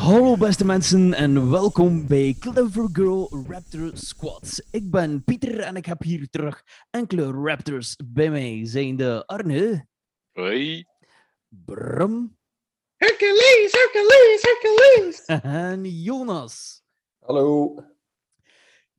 Hallo beste mensen en welkom bij Clever Girl Raptor Squad. Ik ben Pieter en ik heb hier terug enkele Raptors bij mij. Zijn de Arne, Hoi. Bram Hercules, Hercules, Hercules. en Jonas. Hallo.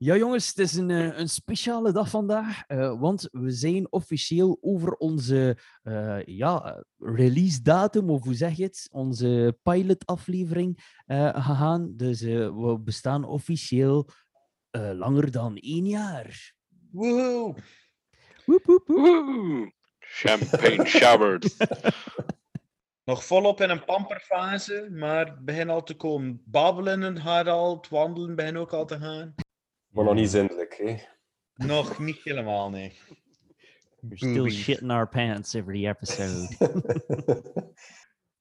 Ja jongens, het is een, eh, een speciale dag vandaag, eh, want we zijn officieel over onze eh, ja, release datum, of hoe zeg je het, onze pilot aflevering eh, gegaan. Dus eh, we bestaan officieel eh, langer dan één jaar. Woehoe. Woep, woep, woep. Woehoe. Champagne showered. Nog volop in een pamperfase, maar begin al te komen babbelen gaat al, het wandelen begin ook al te gaan. Maar nog niet zindelijk, hè? Nog niet helemaal, nee. We're still Boobies. shitting our pants every episode.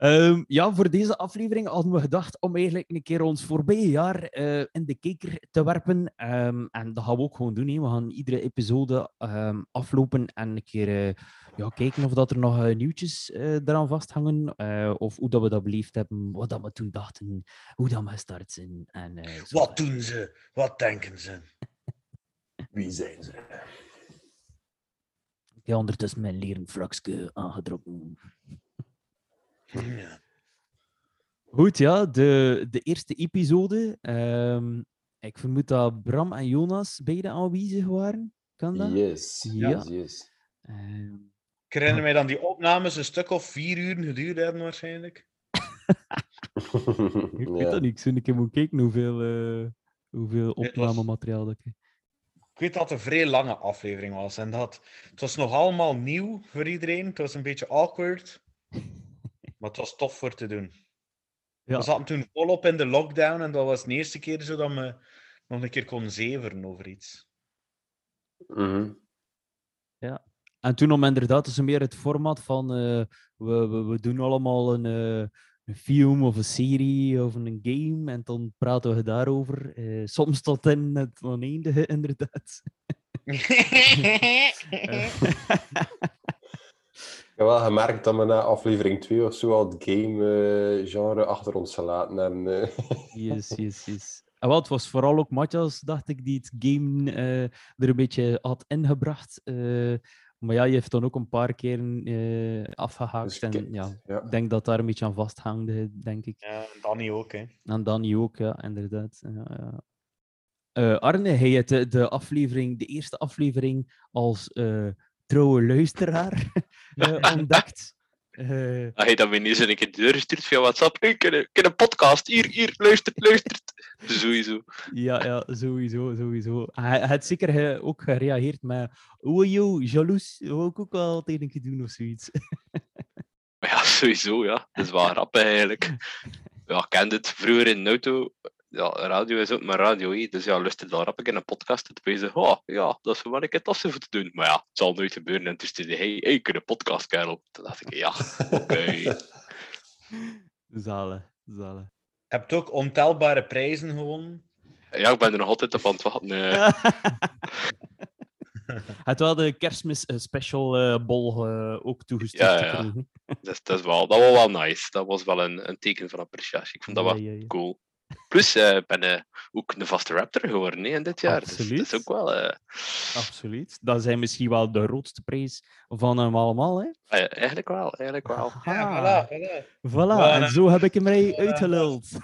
Ehm, ja, voor deze aflevering hadden we gedacht om eigenlijk een keer ons voorbije jaar eh, in de kijker te werpen. Ehm, en dat gaan we ook gewoon doen. hè. We gaan iedere episode ehm, aflopen en een keer eh, ja, kijken of dat er nog eh, nieuwtjes eraan vasthangen. eh, of hoe dat we dat beleefd hebben, wat dat we toen dachten, hoe dat we gestart zijn. En, eh, Wat doen ze? Wat denken ze? Wie zijn ze? Ik heb ondertussen mijn leren fraksje aangedrokken. Ja. Goed, ja, de, de eerste episode. ehm, ik vermoed dat Bram en Jonas beide aanwezig waren. Kan dat? Yes. Ja. Yes, yes. Ehm, Ik herinner mij dan die opnames een stuk of vier uur geduurd hebben waarschijnlijk. ik weet ja. dat niet. Ik zou een keer moeten kijken hoeveel, eh hoeveel opnamemateriaal dat ik... Ik weet dat het een vrij lange aflevering was en dat het was nog allemaal nieuw voor iedereen. Het was een beetje awkward, maar het was tof voor te doen. Ja. We zaten toen volop in de lockdown en dat was de eerste keer zo dat we nog een keer kon zeveren over iets. Mhm. En toen om inderdaad dus meer het format van eh, we, we, we doen allemaal een, eh, een film of een serie of een game en dan praten we daarover. Eh, soms tot in het oneindige, inderdaad. Ik heb wel gemerkt dat we na aflevering 2 of zo al het game-genre achter ons gelaten hebben. Yes, yes, yes. En wat, het was vooral ook Matthias, dacht ik, die het game er een beetje had ingebracht. Maar ja, je heeft dan ook een paar keer eh, afgehaakt. Dus en ja, ja. ik denk dat daar een beetje aan vasthangde, denk ik. Ja, Danny ook, hè. En Danny ook, ja, inderdaad. Ja, ja. Eh, Arne, hij heeft de, de, aflevering, de eerste aflevering als eh, trouwe luisteraar eh, ontdekt. Eh, Als je dat weer eens een keer de deur stuurt via WhatsApp. Ik ken een, podcast. Hier, hier, luistert, luistert. Sowieso. Ja, ja, sowieso, sowieso. Hij, hij had zeker eh, ook gereageerd met oh yo, jaloers, wil ik ook wel tegen een keer doen of zoiets. Ja, sowieso, ja. Dat is wel grappig eigenlijk. Ja, ik kende het vroeger in de auto. Ja, radio is ook maar radio, dus ja, het wel rap in een podcast te wezen. Oh, ja, dat is wel een keer tassen voor te doen. Maar ja, het zal nooit gebeuren. En toen stuurde hij, hey, ik ken een podcast, kerel. Toen dacht ik, ja, oké. Zalen, zalen. Je hebt ook ontelbare prijzen gewonnen. Ja, ik ben er nog altijd op aan het wachten. eh. Het wel de kerstmis eh, special eh, bol eh, ook toegestuurd Ja, ja. gekregen. Dus dat, is wel, dat was wel nice. Dat was wel een, een teken van appreciatie. Ik vond dat Ja, wel ja, ja. cool. Plus, eh, ik ben eh, ook een vaste raptor geworden hè, in dit jaar. Dus dat Absoluut. is ook wel... eh, Absoluut. Dat zijn misschien wel de grootste prijs van hem allemaal. Hè? eh, eigenlijk wel, eigenlijk wel. Ah, Ja, voilà, voilà. Voilà, Voilà. en zo heb ik hem mij uitgeluld.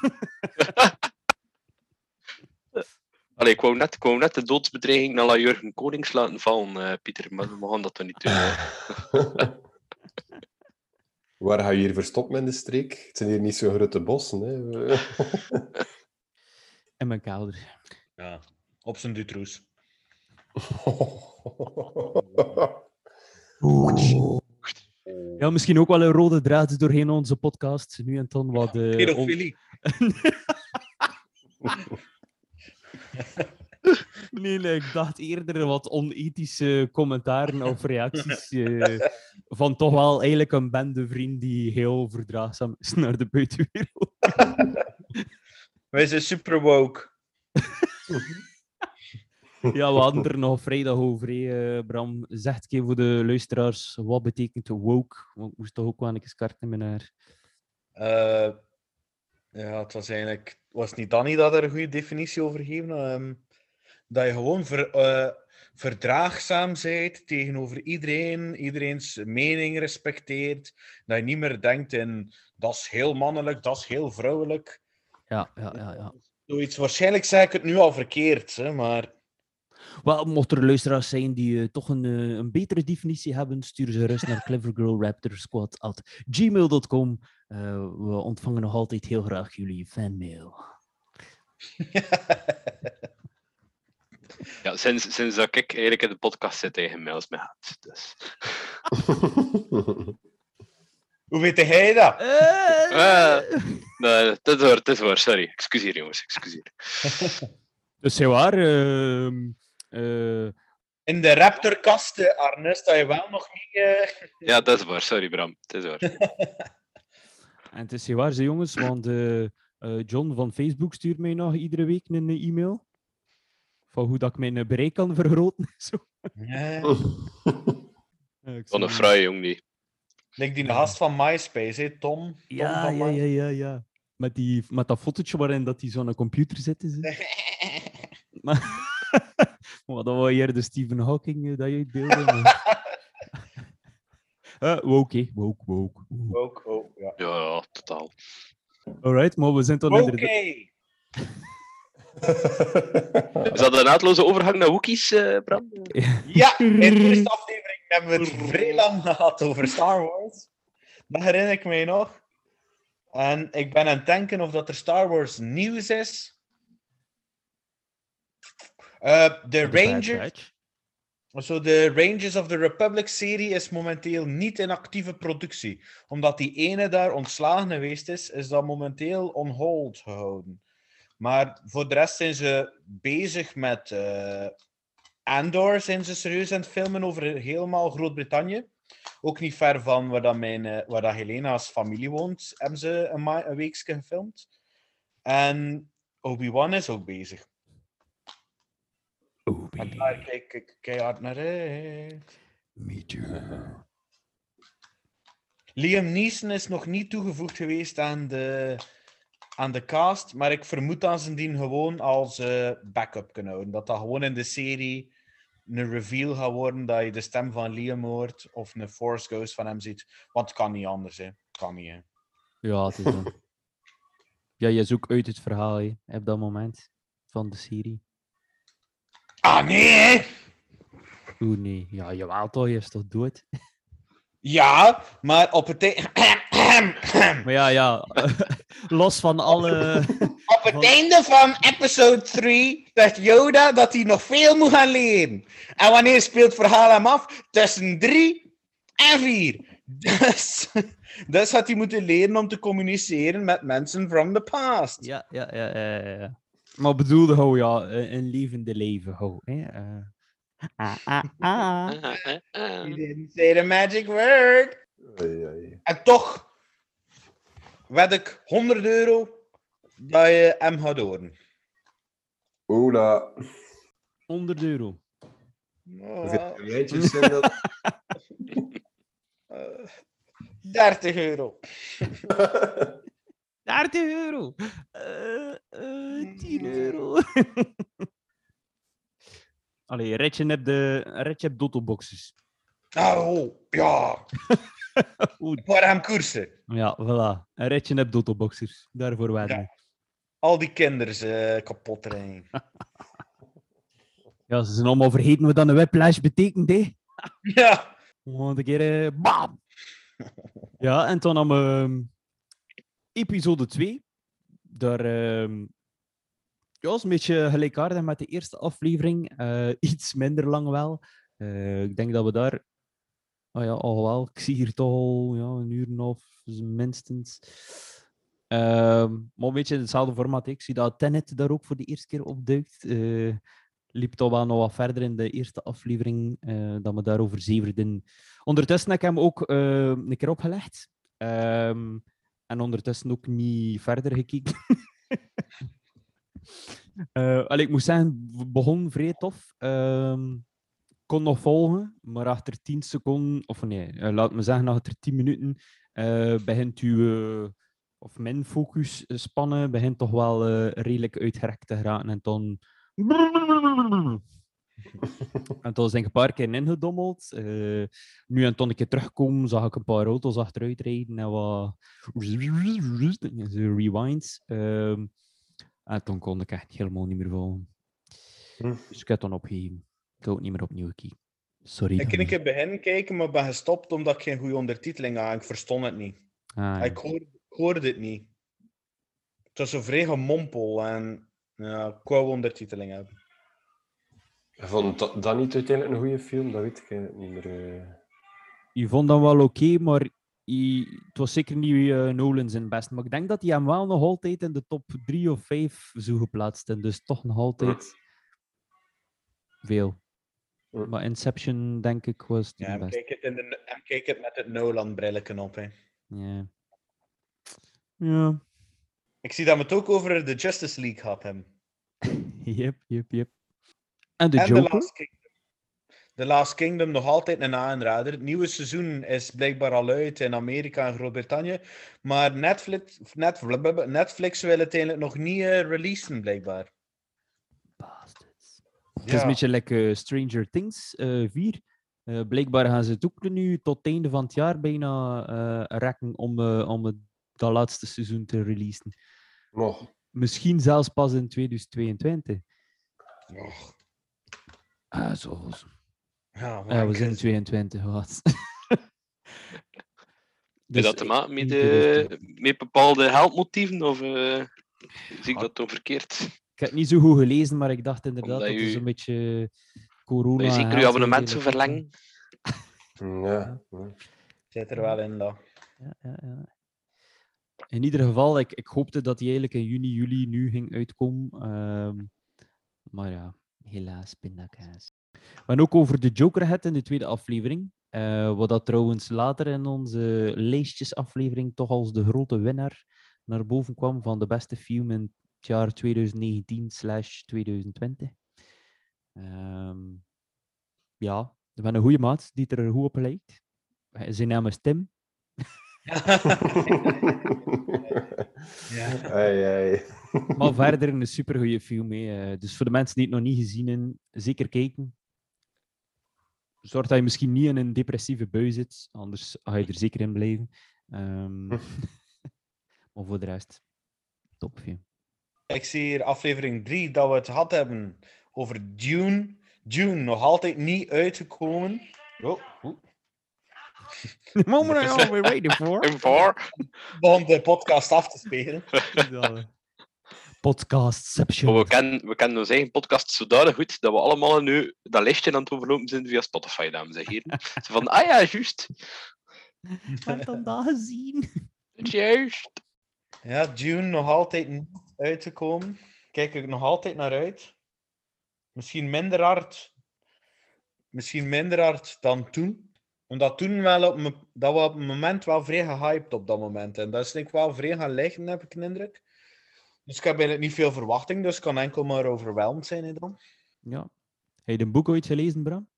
Allee, ik wou net, ik wou net de doodsbedreiging naar La Jurgen Konings laten vallen, eh, Pieter. Maar we gaan dat toch niet doen. Waar ga je hier verstoppen in de streek? Het zijn hier niet zo grote bossen. Hè. In mijn kelder. Ja, op zijn Dutroes. Ja, misschien ook wel een rode draad doorheen onze podcast. Nu en dan wat... on- Pedofilie. Nee, ik dacht eerder wat onethische commentaren of reacties eh, van toch wel eigenlijk een bende vriend die heel verdraagzaam is naar de buitenwereld. Wij zijn super woke. Ja, we hadden er nog vrijdag over. hè, eh, Bram, zegt een keer voor de luisteraars, wat betekent woke? Want ik moest toch ook wel een keer kaart nemen naar... Eh, ja, het was eigenlijk... Was niet Danny dat er een goede definitie over gegeven? Dat je gewoon ver, eh, verdraagzaam bent tegenover iedereen, iedereen's mening respecteert. Dat je niet meer denkt in, dat is heel mannelijk, dat is heel vrouwelijk. Ja, ja, ja. ja. Zoiets. Waarschijnlijk zeg ik het nu al verkeerd, hè, maar... Wel, mocht er luisteraars zijn die eh, toch een, eh, een betere definitie hebben, stuur ze rust naar clevergirlraptorsquad.gmail.com. Eh we ontvangen nog altijd heel graag jullie fanmail. Ja, sinds, sinds dat ik eigenlijk in de podcast zit tegen mails mee had. Dus. Hoe weet jij dat? Eh, nee, het is waar, het is waar. Sorry. Excuseer jongens, excuseer. Dus heel waar. ehm, eh, In de Raptorkasten, Arne, sta je wel nog niet... eh, Ja, dat is waar. Sorry Bram. Het is waar. en het is heel waar, ze jongens, want John van Facebook stuurt mij nog iedere week een e-mail. Van hoe dat ik mijn bereik kan vergroten. Zo. Ja. Van een fraaie jong die. Like die gast van MySpace, hè? Tom. Tom Ja, van ja, ja, ja, ja. Met, die, met dat fotootje waarin dat hij zo'n computer zit. Is, maar, maar dat was hier de Stephen Hawking eh, dat je uitbeelde. maar- Eh, woke, woke, woke. woke. Ook, oh, ja. Ja, ja, totaal. Alright, maar we zijn dan Oké. Is dat een naadloze overgang naar Wookiees, eh, Bram? Ja, in de eerste aflevering hebben we het vrij lang gehad over Star Wars. Dat herinner ik mij nog. En ik ben aan het denken of dat er Star Wars nieuws is. Eh, de The zo de Rangers of the Republic serie is momenteel niet in actieve productie. Omdat die ene daar ontslagen geweest is, is dat momenteel on hold gehouden. Maar voor de rest zijn ze bezig met eh, Andor, zijn ze serieus aan het filmen over helemaal Groot-Brittannië. Ook niet ver van waar, dat mijn, eh, waar dat Helena's familie woont, hebben ze een, ma- een weekje gefilmd. En Obi-Wan is ook bezig. Obi, En daar kijk ik keihard naar uit. me too. Liam Neeson is nog niet toegevoegd geweest aan de, aan de cast, maar ik vermoed dat ze die gewoon als eh, backup kunnen houden. Dat dat gewoon in de serie een reveal gaat worden dat je de stem van Liam hoort of een Force Ghost van hem ziet. Want het kan niet anders, hè. Kan niet, hè. Ja, het is dan. ja, je zoekt uit het verhaal hè, op dat moment van de serie. Ah, nee, hè? Oeh, nee. Ja, jawel toch, je is toch dood? Ja, maar op het... Maar ja, ja. Los van alle... Op het einde van episode 3 zegt Yoda dat hij nog veel moet gaan leren. En wanneer speelt het verhaal hem af? Tussen 3 en 4. Dus, dus had hij moeten leren om te communiceren met mensen from the past. ja, ja, ja, ja, ja. Maar bedoelde gewoon, ja, een een levende leven, ho. Hè? eh. Ah, ah, ah. He didn't say the magic word. Oei, oei. En toch wed ik 100 euro dat je hem gaat horen. Oela. 100 euro. Hoeveel rijtjes zijn dat? Eh, 30 euro. 30 euro. Eh, eh, 10 euro. Allee, red je net de red je hebt Dotto-boxes. Oh, ja. Voor hem koersen. Ja, voilà. Een red je hebt Dotto-boxers. Daarvoor waren Ja. we. Al die kinders eh, kapot rijden. Ja, ze zijn allemaal vergeten wat dan een weplash betekent, hè. Ja. Gewoon een keer... eh, bam! Ja, en dan nam ehm, episode 2. Daar... ehm ja, is een beetje gelijkaardig met de eerste aflevering. Eh, iets minder lang wel. Eh, ik denk dat we daar... Oh ja, wel. Ik zie hier toch al ja, een uur en half, dus minstens. Ehm, maar een beetje in hetzelfde formaat. hè. Ik zie dat Tenet daar ook voor de eerste keer opduikt. Eh liep toch wel nog wat verder in de eerste aflevering, eh, dat we daarover zeverden. Ondertussen heb ik hem ook eh, een keer opgelegd. Ehm, en ondertussen ook niet verder gekeken. Allee, ik moet zeggen, begon vrij tof. Ehm, kon nog volgen, maar achter 10 seconden, of nee, eh, laat me zeggen, achter 10 minuten eh, begint uw, eh, of mijn focus spannen, begint toch wel redelijk uitgerekt te geraken. En dan. en toen ben ik een paar keer ingedommeld. Nu en toen een keer terugkomen, zag ik een paar auto's achteruit rijden en wat rewinds. Ehm, en toen kon ik echt helemaal niet meer volgen. Hm. Dus ik heb het dan opgegeven. Ik heb ook niet meer opnieuw gekeken. Sorry. Ik een keer beginnen kijken, maar ben gestopt omdat ik geen goede ondertiteling had. Ik verstond het niet. Ah, Ik, hoorde, hoorde het niet. Het was zo vrij gemompel en ja, ik wou ondertiteling hebben. Ik vond dat, dat niet uiteindelijk een goede film, dat weet ik niet meer. eh. Je vond dat wel oké, maar je- het was zeker niet eh, Nolan zijn best. Maar ik denk dat hij hem wel nog altijd in de top 3 of 5 zo geplaatst heeft. Dus toch nog altijd veel. Ja. Maar Inception, denk ik, was Ja, de en best. kijk het, in de, het met het Nolan-brilletje op. Hè. Ja. Ja. Ik zie dat we het ook over de Justice League gehad hebben. Yep, yep, yep. En de en The Joker? Last Kingdom. The Last Kingdom nog altijd een aanrader. Het nieuwe seizoen is blijkbaar al uit in Amerika en Groot-Brittannië. Maar Netflix, Netflix, Netflix wil het eigenlijk nog niet eh, releasen, blijkbaar. Het is een beetje like eh, Stranger Things eh 4. Eh, blijkbaar gaan ze het ook nu tot het einde van het jaar bijna eh rekken om, eh, om het, dat laatste seizoen te releasen. Nog. Misschien zelfs pas in 2022. Och, Ah, zo. zo. ja, we zijn 22. Wat. Is dat te maken met, met bepaalde heldmotieven? Of eh, zie ik dat dan verkeerd? Ik heb het niet zo goed gelezen, maar ik dacht inderdaad Omdat dat u- zo'n beetje corona. Zeker geld je abonnement zo verlengen? Ja. ja. Zit er wel in, dat. Ja, ja, ja. In ieder geval, ik, ik hoopte dat die eigenlijk in juni, juli nu ging uitkomen. ehm, maar ja, helaas, pindakaas. We hebben ook over de Joker gehad in de tweede aflevering. eh, wat dat trouwens later in onze lijstjesaflevering toch als de grote winnaar naar boven kwam van de beste film in het jaar 2019-2020. Ehm, ja, we hebben een goede maat die er goed op lijkt. Eh, Zijn naam is Tim. Ja. Ai, ai. Maar verder een supergoeie film. hè. Eh, Dus voor de mensen die het nog niet gezien hebben, zeker kijken. Zorg dat je misschien niet in een depressieve bui zit, anders ga je er zeker in blijven. Ehm, maar voor de rest, top film. Ik zie hier aflevering 3 dat we het gehad hebben over Dune. Dune nog altijd niet uitgekomen. Oh. The moment I always waiting for. En voor? begon de podcast af te spelen. Podcastception. We kennen, we kennen onze eigen podcast zodanig goed dat we allemaal nu dat lijstje aan het overlopen zijn via Spotify, dames en heren. Zo van, ah ja, juist. Wat dan dat gezien? Ja. Dune nog altijd niet uitgekomen. Kijk ik nog altijd naar uit. Misschien minder hard. Misschien minder hard dan toen. Omdat toen wel op me, dat we op het moment wel vrij gehyped op dat moment. En dat is denk ik wel vrij gaan liggen, heb ik de indruk. Dus ik heb eigenlijk niet veel verwachting, dus ik kan enkel maar overweldigd zijn hè, dan. Ja. Heb je een boek ooit gelezen, Bram?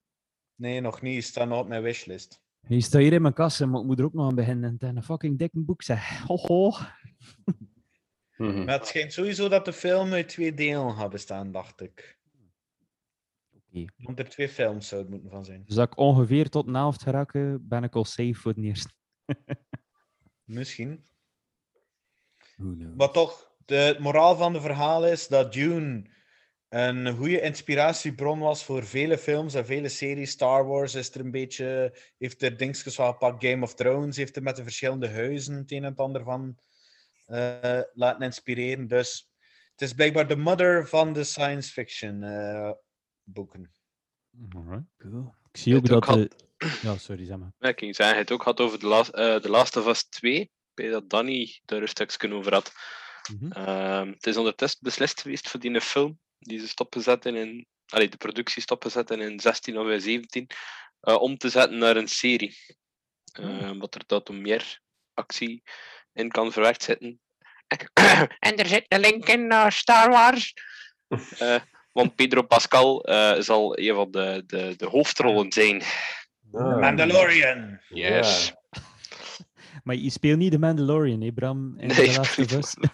Nee, nog niet. Het staat nog op mijn wishlist. Hij staat hier in mijn kast, maar ik moet er ook nog aan beginnen. Het is een fucking dikke boek, zeg. Hoho. Mhm. Maar het schijnt sowieso dat de film uit twee delen gaat bestaan, dacht ik. Oké. Want er twee films zouden moeten van zijn. Dus dat ik ongeveer tot de helft geraken, ben ik al safe voor het eerst. Misschien. Maar toch, de moraal van het verhaal is dat Dune een goede inspiratiebron was voor vele films en vele series. Star Wars is er een beetje, heeft er dingetjes van gepakt. Game of Thrones heeft er met de verschillende huizen het een en het ander van eh, laten inspireren. Dus het is blijkbaar de mother van de science fiction eh, boeken. Alright, cool. Ik zie ook Het ook dat de... Ja, sorry, zeg maar. Ja, ik zeggen, het ook had over The Last, eh, The Last of Us 2. Ik weet dat Danny daar een stukje over had. Mhm. Ehm, het is ondertussen beslist geweest voor die film die ze stopgezet in allee, de productie stopgezet en in 16 of in 17 eh, om te zetten naar een serie. Eh, Wat er dat meer actie in kan verwerkt zitten. en er zit een link in naar Star Wars. Eh, want Pedro Pascal eh, zal een van de, de, de hoofdrollen zijn. Ah, Mandalorian. Yes. Maar je speelt niet de Mandalorian, hè, Bram? In Nee, The ik Last speel of Us.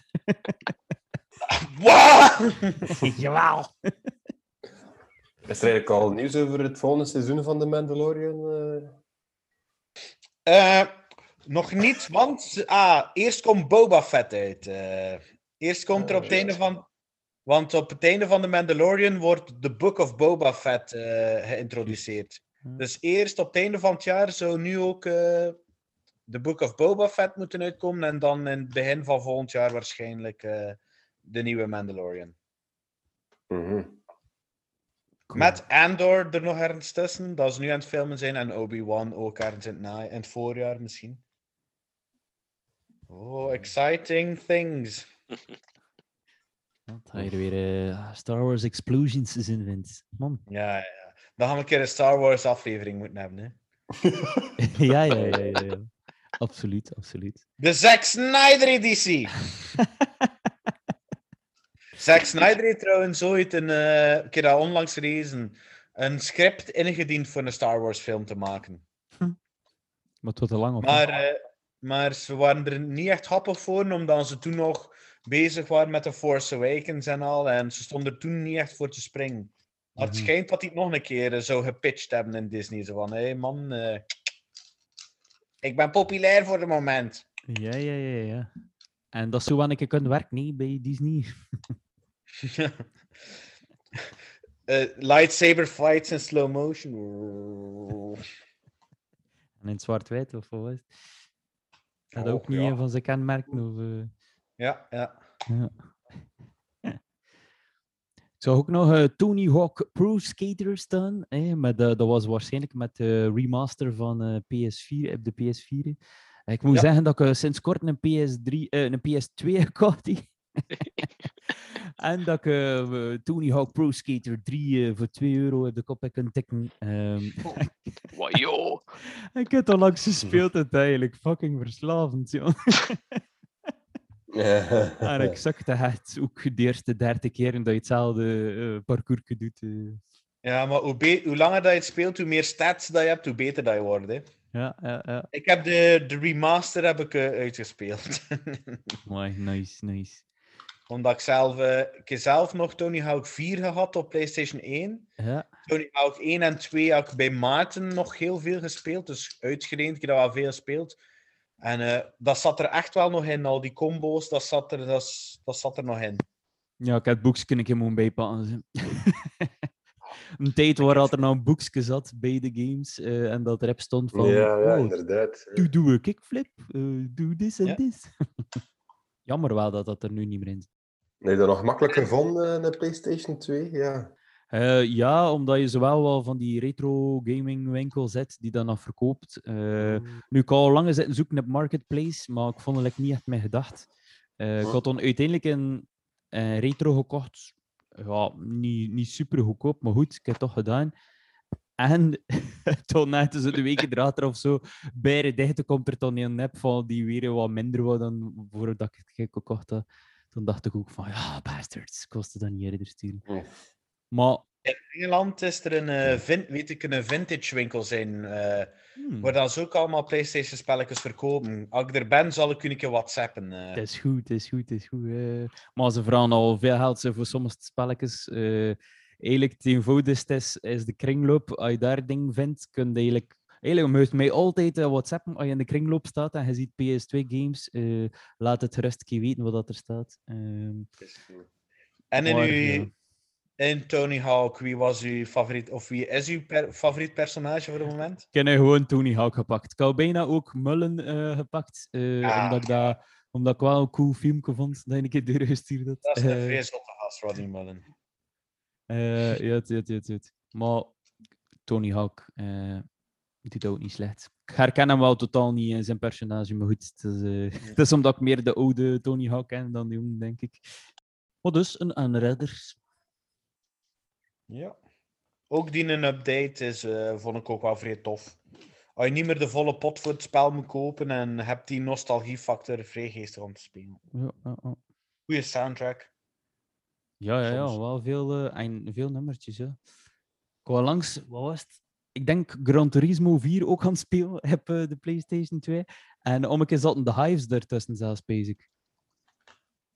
Wow! Jawel! Is er eigenlijk al nieuws over het volgende seizoen van The Mandalorian? eh? Eh, nog niet, want ah, eerst komt Boba Fett uit. eh. eerst komt er op het einde van. Want op het einde van de Mandalorian wordt The Book of Boba Fett eh, geïntroduceerd. Hm. Dus eerst op het einde van het jaar zou nu ook eh The Book of Boba Fett moeten uitkomen. En dan in het begin van volgend jaar waarschijnlijk eh, de nieuwe Mandalorian. Mhm. Cool. Met Andor er nog ergens tussen, dat ze nu aan het filmen zijn. En Obi-Wan ook ergens in het, na- in het voorjaar misschien. Oh, exciting things. Dat hij er weer eh, Star Wars Explosions in vindt. Man. Ja, ja. Dan gaan we een keer een Star Wars aflevering moeten hebben. Hè? ja, ja, ja, ja, ja. Absoluut, absoluut. De Zack Snyder editie! Zack Snyder heeft trouwens ooit een eh, ik heb dat onlangs gelezen, een script ingediend voor een Star Wars film te maken. Maar het wordt te lang op. Maar, eh, maar ze waren er niet echt happig voor, omdat ze toen nog bezig waren met The Force Awakens en al. En ze stonden er toen niet echt voor te springen. Maar het Mhm. schijnt dat hij het nog een keer eh, zou gepitcht hebben in Disney. Zo van, hé hey man, eh, ik ben populair voor het moment. Ja, ja, ja, ja. En dat zou wel een keer kunnen werken, nee, bij Disney. Eh, lightsaber fights in slow motion. En in zwart-wit, of wat was het? Dat ook niet ja. een van zijn kenmerken. Of, eh, Ja, ja. ja. Ik zag ook nog eh, Tony Hawk Pro Skater staan. met, eh, dat was waarschijnlijk met de remaster van eh, PS4, op de PS4. Ik moet Ja. zeggen dat ik eh, sinds kort een, PS3, eh, een PS2 gekocht heb. en dat ik eh, Tony Hawk Pro Skater 3 eh, voor 2 euro op de kop heb kunnen tikken. Wajo. ik heb al lang gespeeld het eigenlijk. Fucking verslavend, joh. En ik zakte het ook de eerste derde keer dat je hetzelfde eh parcours doet. Ja, maar hoe, hoe langer dat je het speelt, hoe meer stats dat je hebt, hoe beter dat je wordt. Hè. Ja, ja, ja. Ik heb de, de remaster heb ik, uitgespeeld. Mooi, nice, nice. Omdat ik zelf, eh, ik heb zelf nog Tony Hawk 4 gehad op PlayStation 1. Ja, Tony Hawk 1 en 2 heb ik bij Maarten nog heel veel gespeeld. Dus uitgeleend, ik heb dat wel veel gespeeld. En eh, dat zat er echt wel nog in, al die combo's, dat zat er, dat, dat zat er nog in. ja ik heb een keer moeten bijpakken. zo. een tijd waar dat er nog een boekje zat bij de games eh, en dat erop stond van ja, ja, oh, inderdaad. doe, doe een kickflip, eh, doe dit en Ja. dit. Jammer wel dat dat er nu niet meer in zit. Heb je dat nog makkelijker gevonden, eh, een PlayStation 2? Ja. Eh, ja, omdat je zowel wel van die retro gaming winkel zet die dat nog verkoopt. Eh, Nu, ik al lang zitten zoeken op Marketplace, maar ik vond het like, niet echt mijn gedacht. Eh, ik Hm. had dan uiteindelijk een, een retro gekocht. Ja, niet, niet super goedkoop, maar goed, ik heb het toch gedaan. En toen net ze de weken erachter of zo, bij de dichte komt er dan een nep van die weer wat minder was dan voordat ik het gekocht had. Toen dacht ik ook van, ja, bastards, kostte dat niet eerder sturen. Maar, In Engeland is er een, eh, vin- weet ik, een vintage winkel zijn, eh, hmm, waar dan ze ook allemaal PlayStation spelletjes verkopen. Als ik er ben, zal ik u een keer whatsappen. eh. Het is goed, het is goed, het is goed. eh. Maar ze vragen al veel geld ze voor sommige spelletjes. eh eigenlijk, het eenvoudigste is, is de kringloop. Als je daar ding vindt, kun je eigenlijk... Eigenlijk je mij altijd eh, whatsappen als je in de kringloop staat en je ziet PS2-games. laat het gerust een keer weten wat dat er staat. Ehm, En in, maar, uw, ja. in Tony Hawk, wie was uw favoriet, of wie is uw per- favoriet personage voor het moment? Ik heb gewoon Tony Hawk gepakt. Ik had bijna ook Mullen eh, gepakt. eh, Ah, omdat, ik dat, omdat ik wel een cool filmpje vond dat je een keer doorgestuurd had. Dat is een Eh, zotte gast, Rodney Mullen. Eh, ja, het, het, het, het. Maar Tony Hawk eh doet dat ook niet slecht. Ik herken hem wel totaal niet in zijn personage, maar goed. Het is, eh, het is omdat ik meer de oude Tony Hawk ken dan de jonge, denk ik. Maar dus, een aanradder. Ja. Ook die een update is, eh, vond ik ook wel vrij tof. Als je niet meer de volle pot voor het spel moet kopen en hebt die nostalgiefactor vrij geestig om te spelen. Ja, ja, ja. Goeie soundtrack. Ja, ja, ja Soms. wel veel, en veel nummertjes. Ik langs, wat was het? Ik denk Gran Turismo 4 ook aan het spelen heb eh, de PlayStation 2. En om een keer zaten de Hives ertussen zelfs, basic.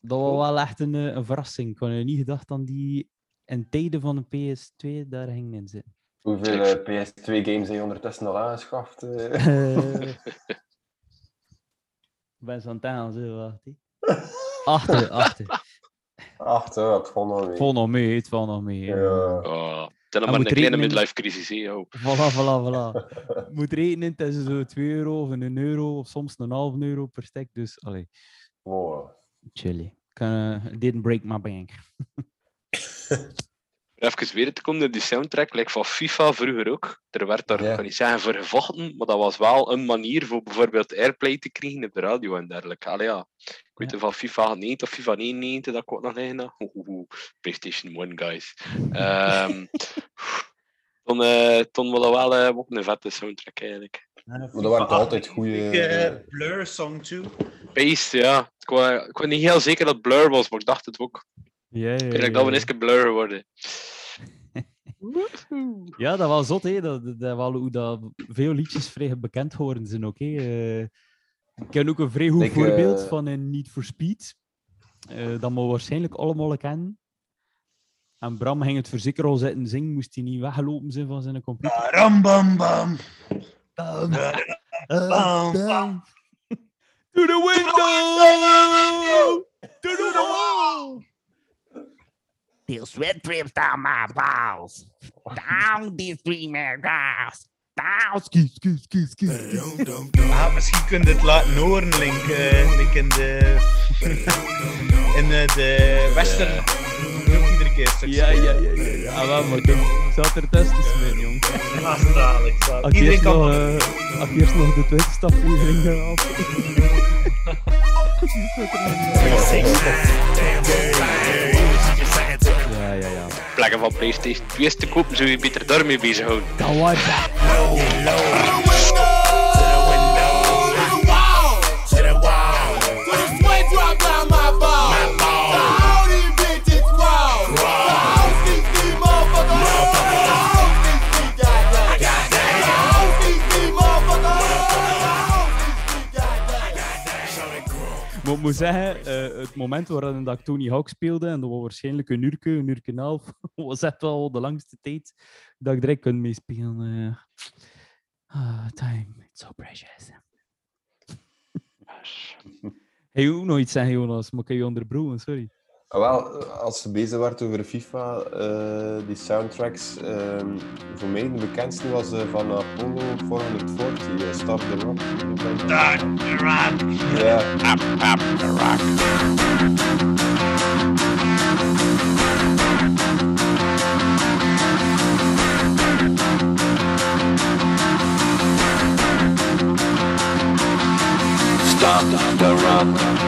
Dat was wel echt een, eh, een verrassing. Ik had niet gedacht dat die in tijden van de PS2 daar ging in zitten. Hoeveel eh, PS2-games heb je ondertussen al aangeschaft? Ik ben zo aan het zo, wacht. hè. Achter, achter. Ach, zo, het valt nog mee. Het valt nog mee, het valt nog mee. Ja. Oh, het is maar een kleine rekenen- midlife crisis, hè, joh. Voilà, voilà, voilà. Je moet rekenen, het is zo 2 euro of een euro of soms een half euro per stuk. Dus, allee, Wow. chilly. Didn't break my bank. Even weer te komen, die soundtrack lijkt van FIFA vroeger ook. Er werd daar, Ja. ik kan niet zeggen voor gevochten, maar dat was wel een manier voor bijvoorbeeld airplay te krijgen op de radio en dergelijke. Allee, ja. Ik weet Ja. van FIFA 9 of FIFA 99 dat ik ook nog liggen oeh. PlayStation 1, guys. Ehm toen, eh toen was dat wel eh, ook een vette soundtrack eigenlijk. Maar dat waren altijd goede. Uh, Blur Song 2. Beest, ja. Ik was, ik was niet heel zeker dat het Blur was, maar ik dacht het ook. Ja, ja, Ik ja, dat we eens Blur worden. Ja, dat was zot, hè. Dat, dat, dat wel hoe dat veel liedjes vrij bekend geworden zijn ook. hè. Eh, ik ken ook een vrij goed Ik, voorbeeld eh, van een Need for Speed. eh, dat we waarschijnlijk allemaal kennen. En Bram ging het verzekerd al zitten zingen, moest hij niet weggelopen zijn van zijn computer. Ram bam bam. Bam, Bam, bam. bam. To the window! To the wall! Feel sweat drips down my balls. Down these three man grass. Down. Ski, ski, ski. Ah, misschien kun je het laten horen, Link. eh, Link in de... in de, de western. Ook iedere keer Ja, ja, ja, ja. ja. Ah, wel, maar ik zat er tussen smitten, jong. Ah. Als ik Iedereen kan... nog, eh, eerst nog de twintigste aflevering ga af. Ja, ja, ja. Plekken van PlayStation 2 te kopen, zou je beter daarmee bezighouden. Dat was ik moet zeggen, eh, het moment waarin dat ik Tony Hawk speelde, en dat was waarschijnlijk een uurtje, een uurtje en half, was echt wel de langste tijd dat ik direct kon meespelen. eh. Ah, time, it's so precious. Hey, ook nog iets zeggen, Jonas, maar ik heb je onderbroken, sorry. Ah, wel, als ze bezig werd over FIFA, eh, die soundtracks, ehm, voor mij de bekendste was eh, van Apollo 440, uh, Stop the Rock. Start the rock. Ja, Up, up, the rock. Stop the rock.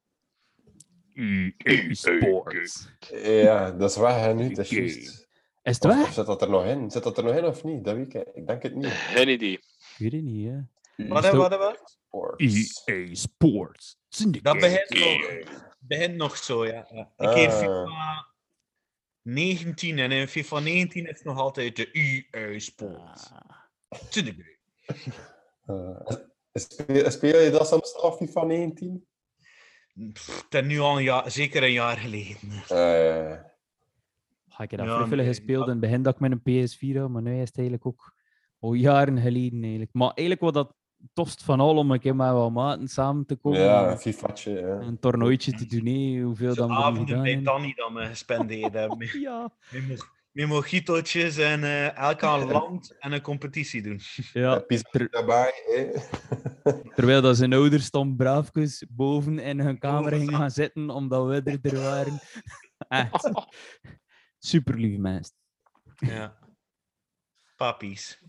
EA Sports. ja, dat is weg hè, nu, dat is juist. Is het Of, weg? of zit dat er nog in? Zit dat er nog in of niet? Dat weet ik, ik denk het niet. Geen idee. Ik weet het niet, hè. Wat, hè, wat, wat? Sports. EA Sports. Dat begint nog, begint nog zo, ja. Ik heb Ah. FIFA 19 en in FIFA 19 is het nog altijd de EA Sport. To the great. Eh, speel, speel je dat soms af, FIFA 19? Is nu al een jaar, zeker een jaar geleden. Eh, Ga ik heb dat Ja, nee, gespeeld in het begin dat ik met een PS4 had, maar nu is het eigenlijk ook al jaren geleden eigenlijk. Maar eigenlijk wat dat tofst van al om een keer met wat maten samen te komen ja, en FIFA'tje. Ja. een toernooitje te doen, hoeveel De dan avonden bij. Danny we gespendeerd hebben. Ja, mocht- met mojitootjes en eh elk aan land en een competitie doen. Ja, ter- daarbij, terwijl dat zijn ouders dan braafjes boven in hun kamer gingen gaan zitten, omdat we er, er waren. Echt. Super lief mensen. Ja. Papies.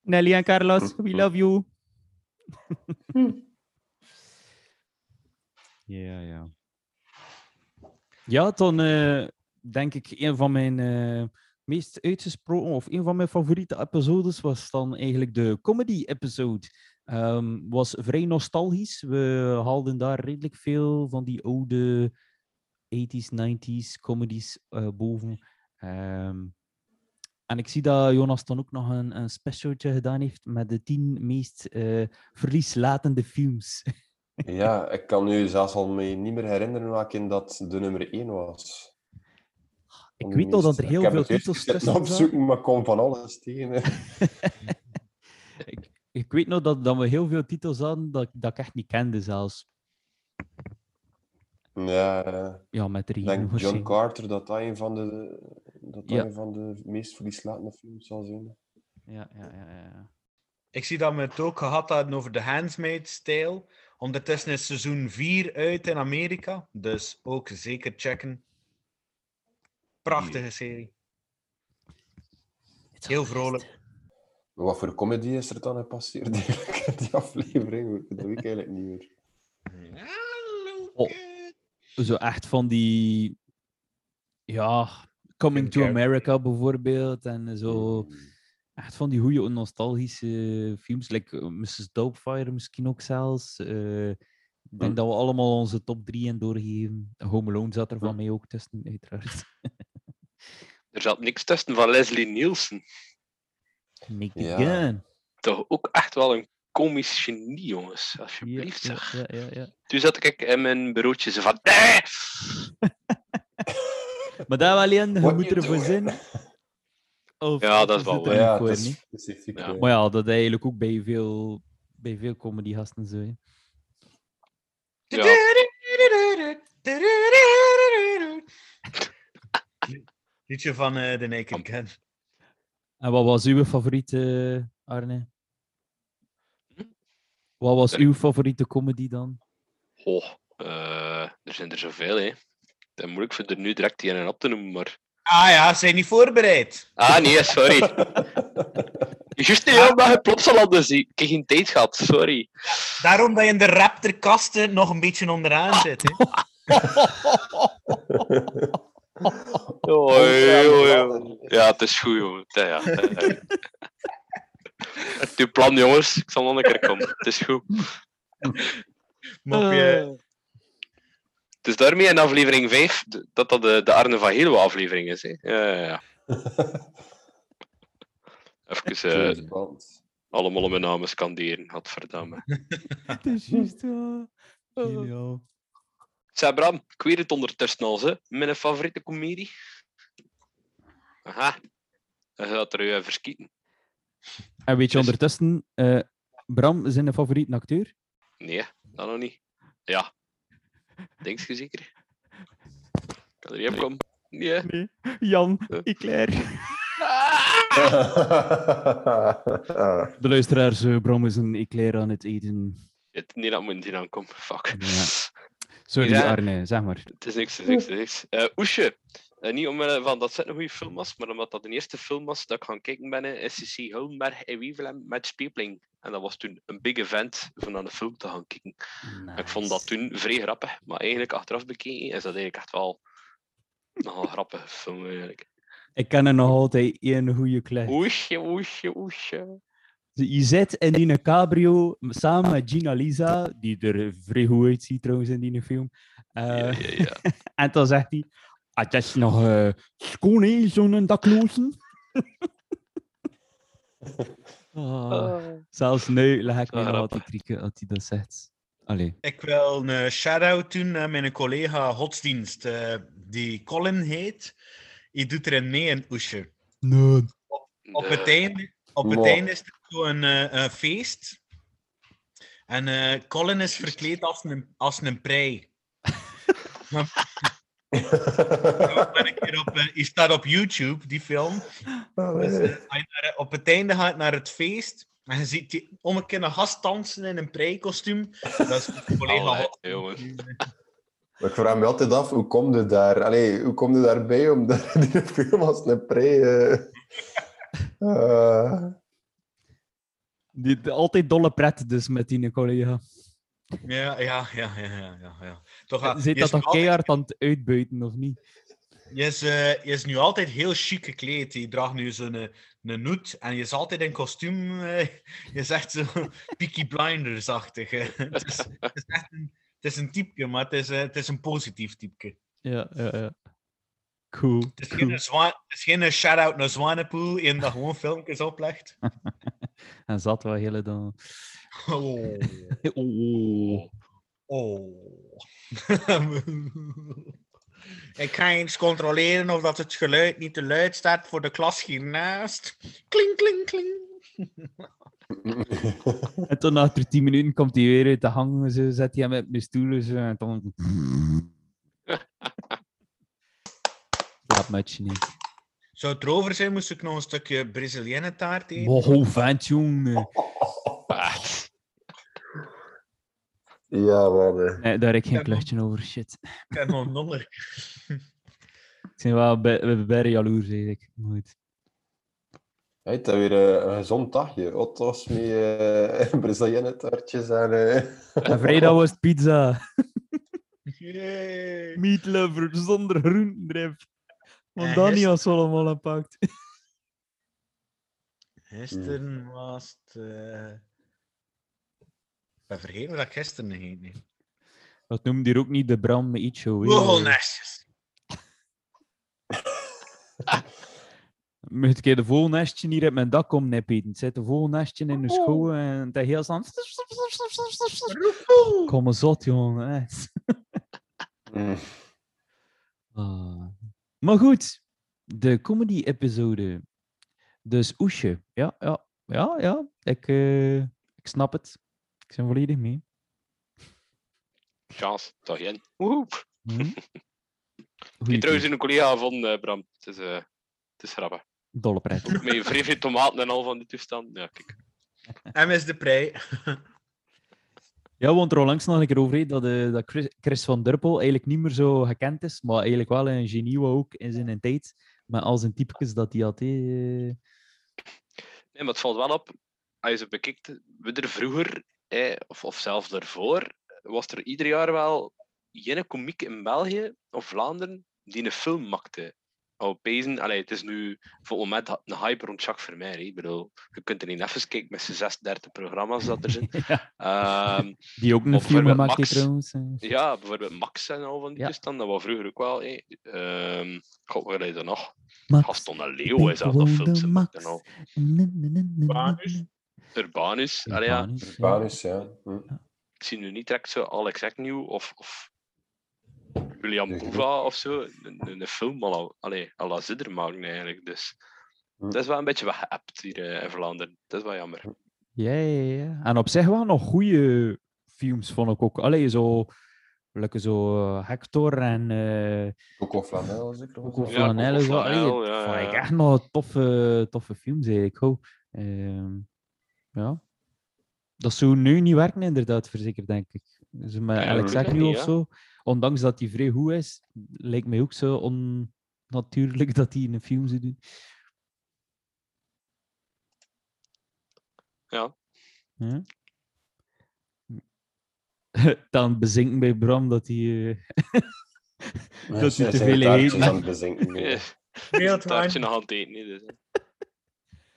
Nelly en Carlos, we love you. Ja, ja. Ja, dan eh, denk ik een van mijn eh, meest uitgesproken, of een van mijn favoriete episodes was dan eigenlijk de comedy-episode. Ehm, was vrij nostalgisch. We haalden daar redelijk veel van die oude 80s, 90s comedies eh, boven. Ehm, en ik zie dat Jonas dan ook nog een, een specialtje gedaan heeft met de tien meest eh, verlieslatende films. Ja, ik kan nu zelfs al me niet meer herinneren welke dat de nummer 1 was. Ik weet nog dat er heel ik heb veel titels tussen opzoeken, maar ik kom van alles tegen. ik, ik weet nog dat, dat we heel veel titels hadden dat, dat ik echt niet kende zelfs. Ja, Ja, met de ik denk. John Carter dat dat een van de, dat Ja. een van de meest verlieslatende films zal zijn. Ja, ja, ja, ja, ja. Ik zie dat we het ook gehad hadden over de Handmaid's Tale. Ondertussen is seizoen 4 uit in Amerika. Dus ook zeker checken. Prachtige serie. Heel vrolijk. Maar wat voor comedy is er dan gepasseerd eigenlijk in die aflevering? Dat weet ik eigenlijk niet meer. Oh, zo echt van die. Ja, Coming to. America bijvoorbeeld. En zo. Echt van die goede nostalgische films. Like eh, Mrs. Doubtfire misschien ook zelfs. Eh, ik denk Hm. dat we allemaal onze top 3 in doorgeven. Home Alone zat er van Hm. mij ook tussen, uiteraard. Er zat niks tussen van Leslie Nielsen. It Ja. again. Toch ook echt wel een komisch genie, jongens. Alsjeblieft, ja, zeg. ja, ja, ja. Toen zat ik in mijn bureautje zo van... "Nee!" Maar daar alleen, je What moet ervoor zijn. Of, Ja, dat is wel waar. Ja, voor, het is niet? specifiek. Ja. eh, Maar ja, dat eigenlijk ook bij veel, bij veel comedygasten zo. hè. Ja. Liedje van eh The Naked Gun. En wat was uw favoriete, Arne? Hm? Wat was uw favoriete comedy dan? Oh, eh, er zijn er zoveel, hè. Het is moeilijk voor er nu direct die een op te noemen, maar... Ah ja, zijn niet voorbereid. Ah, nee, sorry. Juist niet omdat je Plopsaland dus ik heb geen tijd gehad, sorry. Daarom dat je in de raptorkasten nog een beetje onderaan zit. Hè? Oei, oei, oei. Ja, het is goed, jongen. Ja, ja. Het is uw plan, jongens. Ik zal nog een keer komen. Het is goed. Mopje. Het is daarmee in aflevering 5 d- dat dat de, de Arne van Helo aflevering is. Hè. Ja, ja, ja. Even eh, Bond. allemaal mijn namen scanderen, godverdamme. Het is juist. Zeg Bram, ik weet het ondertussen al, hè. mijn favoriete comedie. Aha, hij gaat er uh, verskieten. En weet je Dus- ondertussen, eh, Bram is een favoriete acteur? Nee, dat nog niet. Ja. Denk je zeker? Kan er niet op komen? Nee. Jan, ik Claire. De luisteraars, eh, Bram is een eclair aan het eten. Het niet dat moet niet aankomen. Fuck. Ja. Sorry, Ja. Arne, zeg maar. Het is niks, het is niks, het is niks. Eh, Oesje. Eh, niet omwille van dat het een goede film was, maar omdat dat de eerste film was dat ik gaan kijken ben in SCC Hulnberg in Wevelgem met Speepling. En dat was toen een big event om naar de film te gaan kijken. Ik vond dat toen vrij grappig, maar eigenlijk achteraf bekeken is dat eigenlijk echt wel nog een grappige film eigenlijk. Ik ken er nog altijd één goede klep. Oesje, oesje, oesje. Je zit in die cabrio samen met Gina Lisa, die er vrij goed uitziet trouwens in die film. Eh, Ja, ja, ja. en dan zegt hij: ah, Het is nog eh schoon, zo'n daklozen. Ah, zelfs nu leg ik me nog altijd krieken als hij dat zegt. Allee. Ik wil een shout-out doen naar mijn collega godsdienst, eh, die Colin heet. Die doet erin mee in Oesje. Nee. Op De- het einde, op het Wow. einde is er zo een, eh, een feest. En eh, Colin is verkleed als een, als een prei. op, eh, die staat op YouTube, die film. Oh, Dus, nee. eh, op het einde gaat naar het feest. En je ziet die om een keer een gast dansen in een prei-kostuum. Dat is collega. Allee, Hot- jongen. Ik vraag me altijd af, hoe kom je daar? Allee, hoe kom je daarbij om daar die film als een pre... eh, eh, Die, de- altijd dolle pret dus met die collega. Ja, ja, ja, ja, ja, ja. Toch, ah, Zit je dat toch altijd- keihard aan het uitbuiten, of niet? Je is, eh, je is nu altijd heel chic gekleed. Je draagt nu zo'n een, een noet en je is altijd in kostuum. eh, je is echt zo Peaky Blinders-achtig. eh. het, is, het is echt een, het is een typje, maar het is, eh, het is een positief typje. Ja, ja, ja. Cool. Het is cool. geen, zwaan, het is geen eh, shout-out naar Zwanepoel in dat gewoon filmpjes oplegt. En zat wel hele dan. Oh. Oh. oh. Ik ga eens controleren of dat het geluid niet te luid staat voor de klas hiernaast. Kling, kling, kling. En toen na 10 minuten komt hij weer uit de hang, zo zet hij hem op de stoel zo, en dan. Matje niet. Zou het erover zijn, moest ik nog een stukje Braziliëne taart eten? Wow, vent, jongen. Ja, man. eh. Nee, daar heb ik geen kluchtje over, shit. Ik heb nog een honger. Ik ben wel bij, bij jaloers, eigenlijk. Goed. Hij heeft weer eh, een gezond dagje. Otto's met eh Braziliëne taartjes en... eh, En vrijdag was het pizza. Yay. Meat lover zonder groentendrip. Want gisteren- had ze allemaal gepakt. Gisteren was het... eh, Ik ben vergeten wat ik gisteren heb. Dat noemde hier ook niet de Bram met iets hè. Vogelnestjes. Moet ik een keer de vogelnestje hier op mijn dak komen. Het zit een vogelnestje in de school en het is heel staan. Kom eens zot, jongen. mm. Ah. Maar goed, de comedy-episode. Dus Oesje. Ja, ja, ja, ja. Ik, eh, ik snap het. Ik ben volledig mee. chance, toch in. Hm? Goeie heb trouwens een collega van eh, Bram. Het is, eh, het is grappig. Dolle pret. Met veel tomaten en al van die toestand. Ja, kijk. MS de Prei. Ja, want er onlangs nog een keer over dat, eh, dat Chris, van Durpel eigenlijk niet meer zo gekend is, maar eigenlijk wel een genie ook in zijn tijd. Maar als een typekes dat hij had. eh, Nee, maar het valt wel op. Als je ze bekijkt, we er vroeger, of, of zelfs daarvoor, was er ieder jaar wel ene komiek in België of Vlaanderen die een film maakte. Opezen, allee, het is nu voor het moment een hype rond Jacques Vermeer. hè. Ik bedoel, je kunt er niet even kijken met zijn 36 programma's dat er zijn. ja, Ehm, die ook een film gemaakt heeft trouwens. eh. ja, bijvoorbeeld Max en al van die Ja. dat was vroeger ook wel. hè. Ehm God, wat is er nog? Max, Gaston en Leo is de gemaakt en Max. al. Urbanus. Urbanus. Urbanus, ja. Urbanus, ja. Hm. ik zie nu niet direct zo Alex Agnew of, of William Nee, Bova of zo een, een, film la, allee, la Zidder maken eigenlijk. Dus Hm. dat is wel een beetje weggeëpt hier eh, in Vlaanderen. Dat is wel jammer. Ja, ja, ja. En op zich wel nog goede films, vond ik ook. Allee, zo... Lekker zo eh, Hector en eh Coco Flanel, zeker? Coco Ja, Flanel. Flanel, ja, vond ja, ik ja. echt nog toffe, toffe films eigenlijk. Ho. Ehm, ja. Dat zou nu niet werken, inderdaad, verzekerd, denk ik. Dus met Ja, Alex Agnew niet, of ja. zo, ondanks dat hij vrij goed is, lijkt mij ook zo onnatuurlijk dat hij in een film zou doen. Ja. Ja. Dan bezinken bij Bram dat hij... eh, dat hij te veel heet. aan het bezinken. Eh, ja. Beeld taartje nog aan het eten. niet, Dus.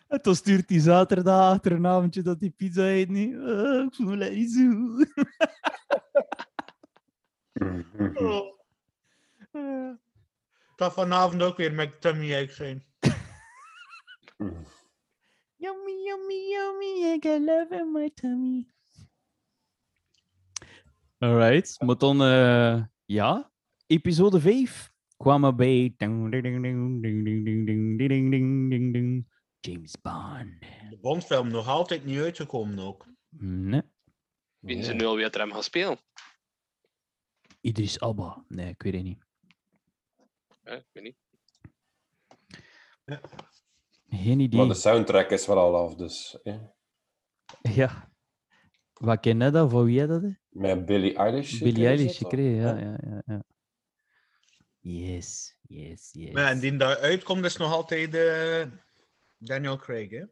En dan stuurt hij zaterdag achter een avondje dat hij pizza eet. Niet. Ah, ik voel me niet zo. Oh. Vanavond ook weer met tummy ache zijn. yummy, yummy, yummy, I love in my tummy. Alright, maar dan, uh, ja, episode 5 kwam bij James Bond. De Bondfilm nog altijd niet uitgekomen ook. Nee. Wie ze nu alweer hem gaan spelen. Idris Alba. Nee, ik weet het niet. Ja, ik weet niet. Geen idee. Maar de soundtrack is wel al af, dus. hè. Ja. Wat ken je dat? Van wie dat? hè? Met Billie Eilish. Is Eilish gekregen, ja, ja, ja, ja. Yes, yes, yes. Maar ja, en die daar uitkomt is nog altijd eh, Daniel Craig, hè?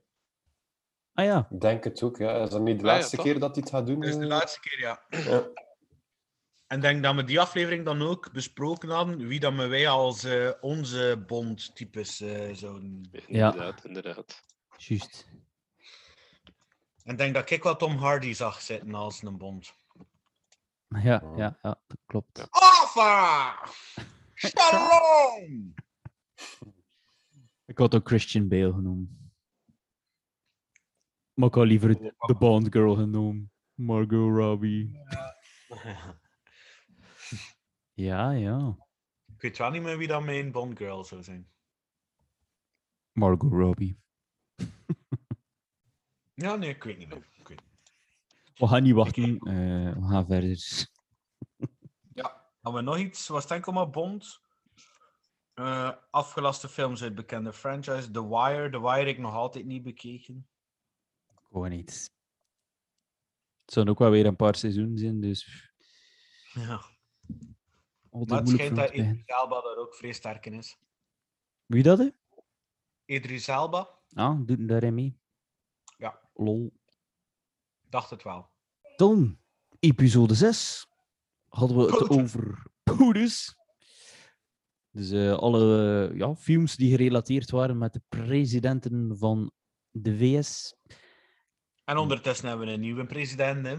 Ah ja, Ik denk het ook, ja. Is dat niet de Ah, ja, laatste keer dat hij het gaat doen? Dat is de eh? laatste keer, ja. Ja. En denk dat we die aflevering dan ook besproken hadden, wie dat we wij als eh, onze Bond-types eh, zouden... Ja. Inderdaad, inderdaad. juist. En denk dat ik wel Tom Hardy zag zitten als een Bond. Ja, Oh. ja, ja, dat klopt. Alpha! Shalom! Ik had ook Christian Bale genoemd. Maar ik had liever de Bond Girl genoemd. Margot Robbie. Ja, ja. Ik weet wel niet meer wie dat mijn Bond girl zou zijn. Margot Robbie. Ja, nee, ik weet niet meer. Ik weet niet. We gaan niet wachten. eh, we gaan verder. Hadden we nog iets? Was het enkel maar Bond? Eh, afgelaste films uit bekende franchise. The Wire. The Wire heb ik nog altijd niet bekeken. Gewoon niet. Het zullen ook wel weer een paar seizoenen zijn, dus Ja. Altijd Maar het schijnt dat. Idris Elba daar ook vrij sterk in is. Wie dat, hè? Idris Elba? Ah, doet daarin mee. Ja. Lol. Dacht het wel. Dan, episode 6. Hadden we het over poeders. Dus eh, alle eh, ja, films die gerelateerd waren met de presidenten van de VS. En ondertussen hebben we een nieuwe president. Hè?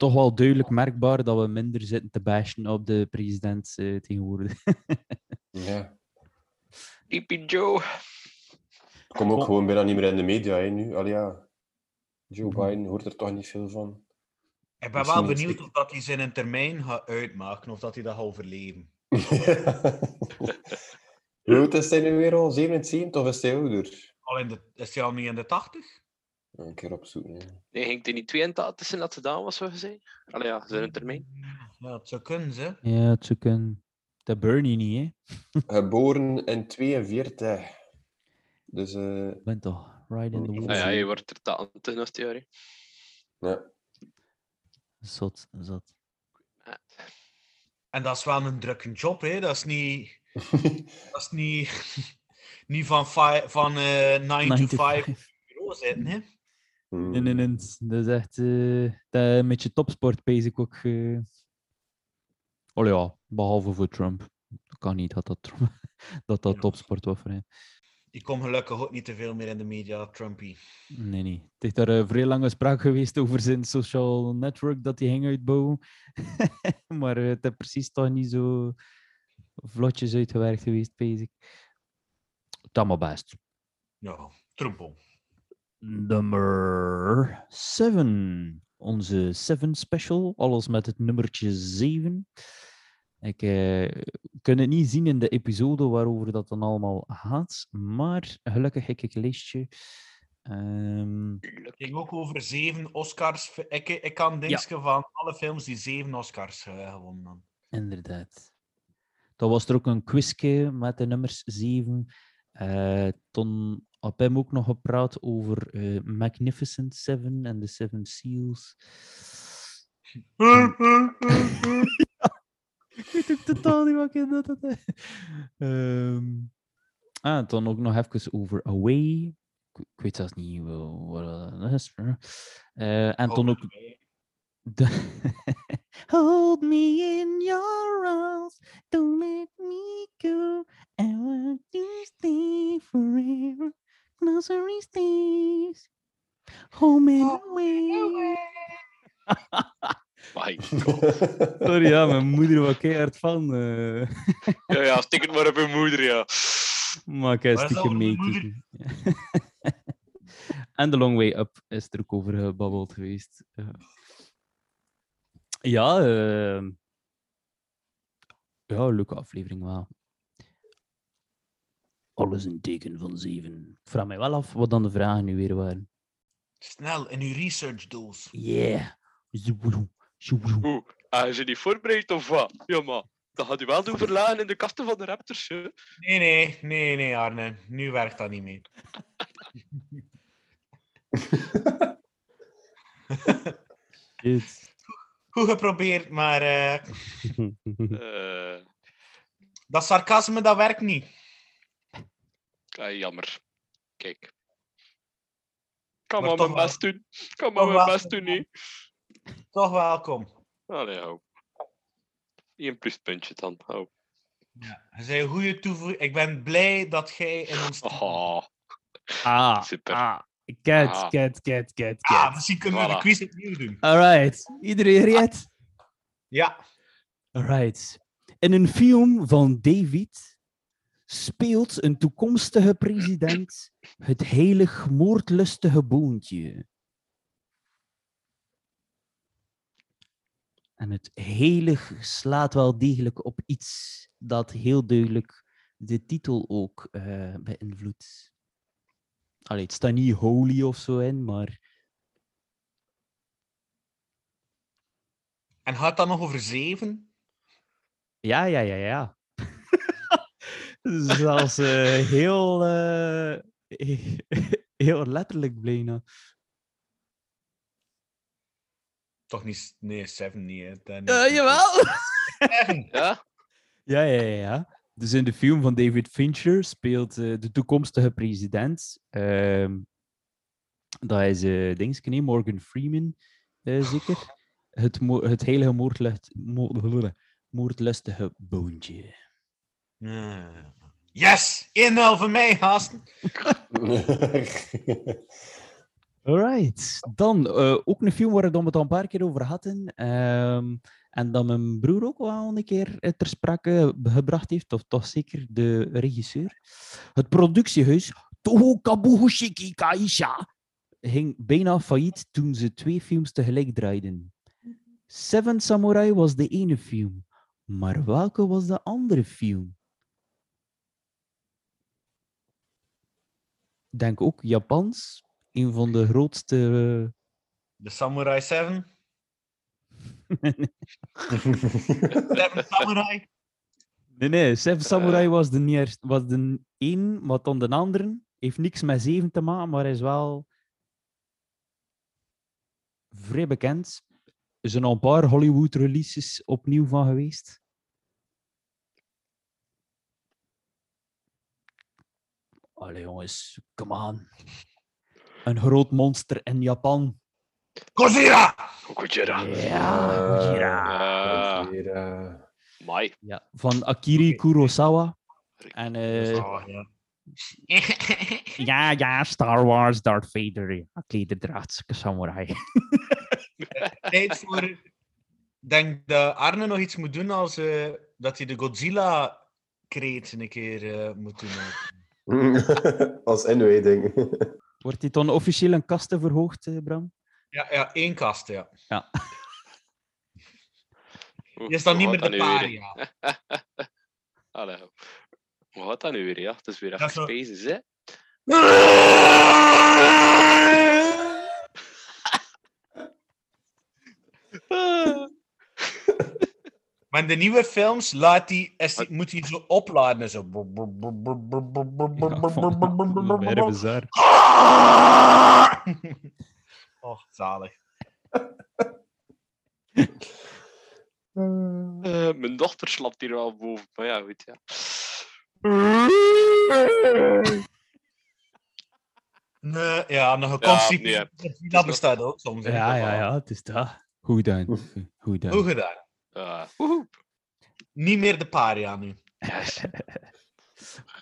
Toch wel duidelijk merkbaar dat we minder zitten te bashen op de president eh, tegenwoordig. Ja. Sleepy Joe. Ik kom ook gewoon bijna niet meer in de media hè, nu. Allee, ja. Joe Biden hoort er toch niet veel van. Ik ben wel benieuwd of dat hij zijn termijn gaat uitmaken. Of dat hij dat gaat overleven. Hoe oud is hij nu weer al? 77 of is hij ouder? Al in de, is hij al niet in de 80? Een keer opzoeken. hè. Nee, ging hij niet 82 tussen dat het gedaan was, zo gezegd? Allee, ja, zijn termijn. Ja, het zou kunnen, ze. ja, het zou kunnen. De Bernie niet, hè? Geboren in 42. Dus eh, Ik ben toch right in the Ah, Ah, woods. ja, je wordt er taal naast jaar. hè. ja. Zot, zot. En dat is wel een drukke job, hè? Dat is niet. Dat is niet. niet van, van eh 9 Nine to to 5 five. bureau zitten, hè? Nee, nee, nee. Dat is echt eh, dat met je topsport bezig ook. eh. Oh ja, behalve voor Trump. Dat kan niet dat dat, Trump- dat, dat Ja. topsport was voor hem. Die komt gelukkig ook niet te veel meer in de media, Trumpy. Nee, nee. Het is daar een vrij lange spraak geweest over zijn social network dat hij ging uitbouwen. maar het is precies toch niet zo vlotjes uitgewerkt geweest, bezig. Dat maar best. Ja, Trumpel. Nummer 7. Onze 7 special. Alles met het nummertje 7. Ik eh, kan het niet zien in de episode waarover dat dan allemaal gaat. Maar gelukkig heb ik een lijstje. Ehm, Het ging ook over zeven Oscars. Ik, ik kan denken van alle films die zeven Oscars eh, gewonnen hebben. inderdaad. Dan was er ook een quizje met de nummers 7. Eh toen had hem ook nog gepraat over eh, Magnificent Seven en de Seven Seals. Ik weet ook totaal niet wat ik dat had. Ehm ah, dan ook nog even over Away. Ik, ik weet zelfs niet wel wat dat is. Eh, en dan ook de- Hold me in your arms, don't let me go. I want to stay forever. Each days. Home and away. My god. Sorry, ja, mijn moeder was keihard van. eh Ja, ja, stik het maar op je moeder, ja. maar dat stiekem mijn meekeken. en The Long Way Up is er ook over gebabbeld geweest. Ja, ja, ehm, ja leuke aflevering wel. Alles in teken van zeven. Ik vraag mij wel af wat dan de vragen nu weer waren. Snel, in uw research doos. Yeah. Oeh, is je niet voorbereid of wat? Ja, maar. Dat gaat u wel doen verlagen in de kasten van de Raptors. Hè? Nee, nee, nee, nee, Arne. Nu werkt dat niet meer. Shit. Goed geprobeerd, maar eh, Eh, dat sarcasme dat werkt niet. Ah, jammer. Kijk. Kan Maar mijn best doen. Kan maar mijn best doen, hè. Toch welkom. Allee, hou. Eén pluspuntje dan, hou. Ja, een goede toevoeging. Ik ben blij dat jij in ons team Oh, Ah, Super. ah. Cat, Ah. cat, cat, cat, Ah, misschien kunnen we de Voilà. quiz opnieuw doen. Alright. Iedereen reed? Ja. Alright. In een film van David speelt een toekomstige president het heilig moordlustige boontje. En het heilig slaat wel degelijk op iets dat heel duidelijk de titel ook eh, beïnvloedt. Allee, het staat niet holy of zo in, maar En gaat dat nog over zeven? Ja, ja, ja, ja. Zelfs eh, heel, eh, heel letterlijk bijna. Toch niet... Nee, seven niet. Hè. Jawel! Seven. ja? Ja, ja, ja, ja. Dus in de film van David Fincher speelt eh, de toekomstige president. ehm, dat is uh, Dingske, nee, Morgan Freeman, eh, zeker. Het, mo- het heilige moordlust, mo- moordlustige boontje. Yes! 1-0 voor mij, gasten. Alright. Dan eh, ook een film waar we het al een paar keer over hadden. ehm, en dat mijn broer ook wel een keer eh, ter sprake gebracht heeft, of toch zeker de regisseur. Het productiehuis Toho Kabuhushiki Kaisha ging bijna failliet toen ze twee films tegelijk draaiden. Seven Samurai was de ene film, maar welke was de andere film? Denk ook Japans, een van de grootste. De Samurai 7. Seven Samurai. Nee, nee, Seven Samurai was de, eerste, was de één, maar dan de andere. Heeft niks met zeven te maken, maar is wel vrij bekend. Er zijn al een paar Hollywood-releases opnieuw van geweest. Allee jongens, come on. Een groot monster in Japan. Gojira! Gojira. Ja, Gojira. Mai. Ja, van Akiri Kurosawa. En eh, ja. ja, Star Wars, Darth Vader. Ja, klederdraad, samurai. Tijd voor... Ik denk dat Arne nog iets moet doen als eh, dat hij de Godzilla-kreet een keer eh, moet doen. Als inwijding. Wordt dit dan officieel een kasten verhoogd, eh, Bram? Ja, ja, één kast, ja. Ja. Je is dan hoe niet meer de paria. Allee. Hoe gaat dat nu weer? Ja, het is weer zo- spaces, hè? Maar in de nieuwe films laat hij, moet hij zo opladen. Zo. Ja, bizar. Och, zalig. Uh, mijn dochter slaapt hier wel boven, maar ja, goed, ja. Nee, ja, nog een ja. Nee. Dat bestaat ook soms. Ja, ja, ja, het is dat. Goed gedaan. Goed gedaan. Goed gedaan woehoe. Niet meer de paria nu.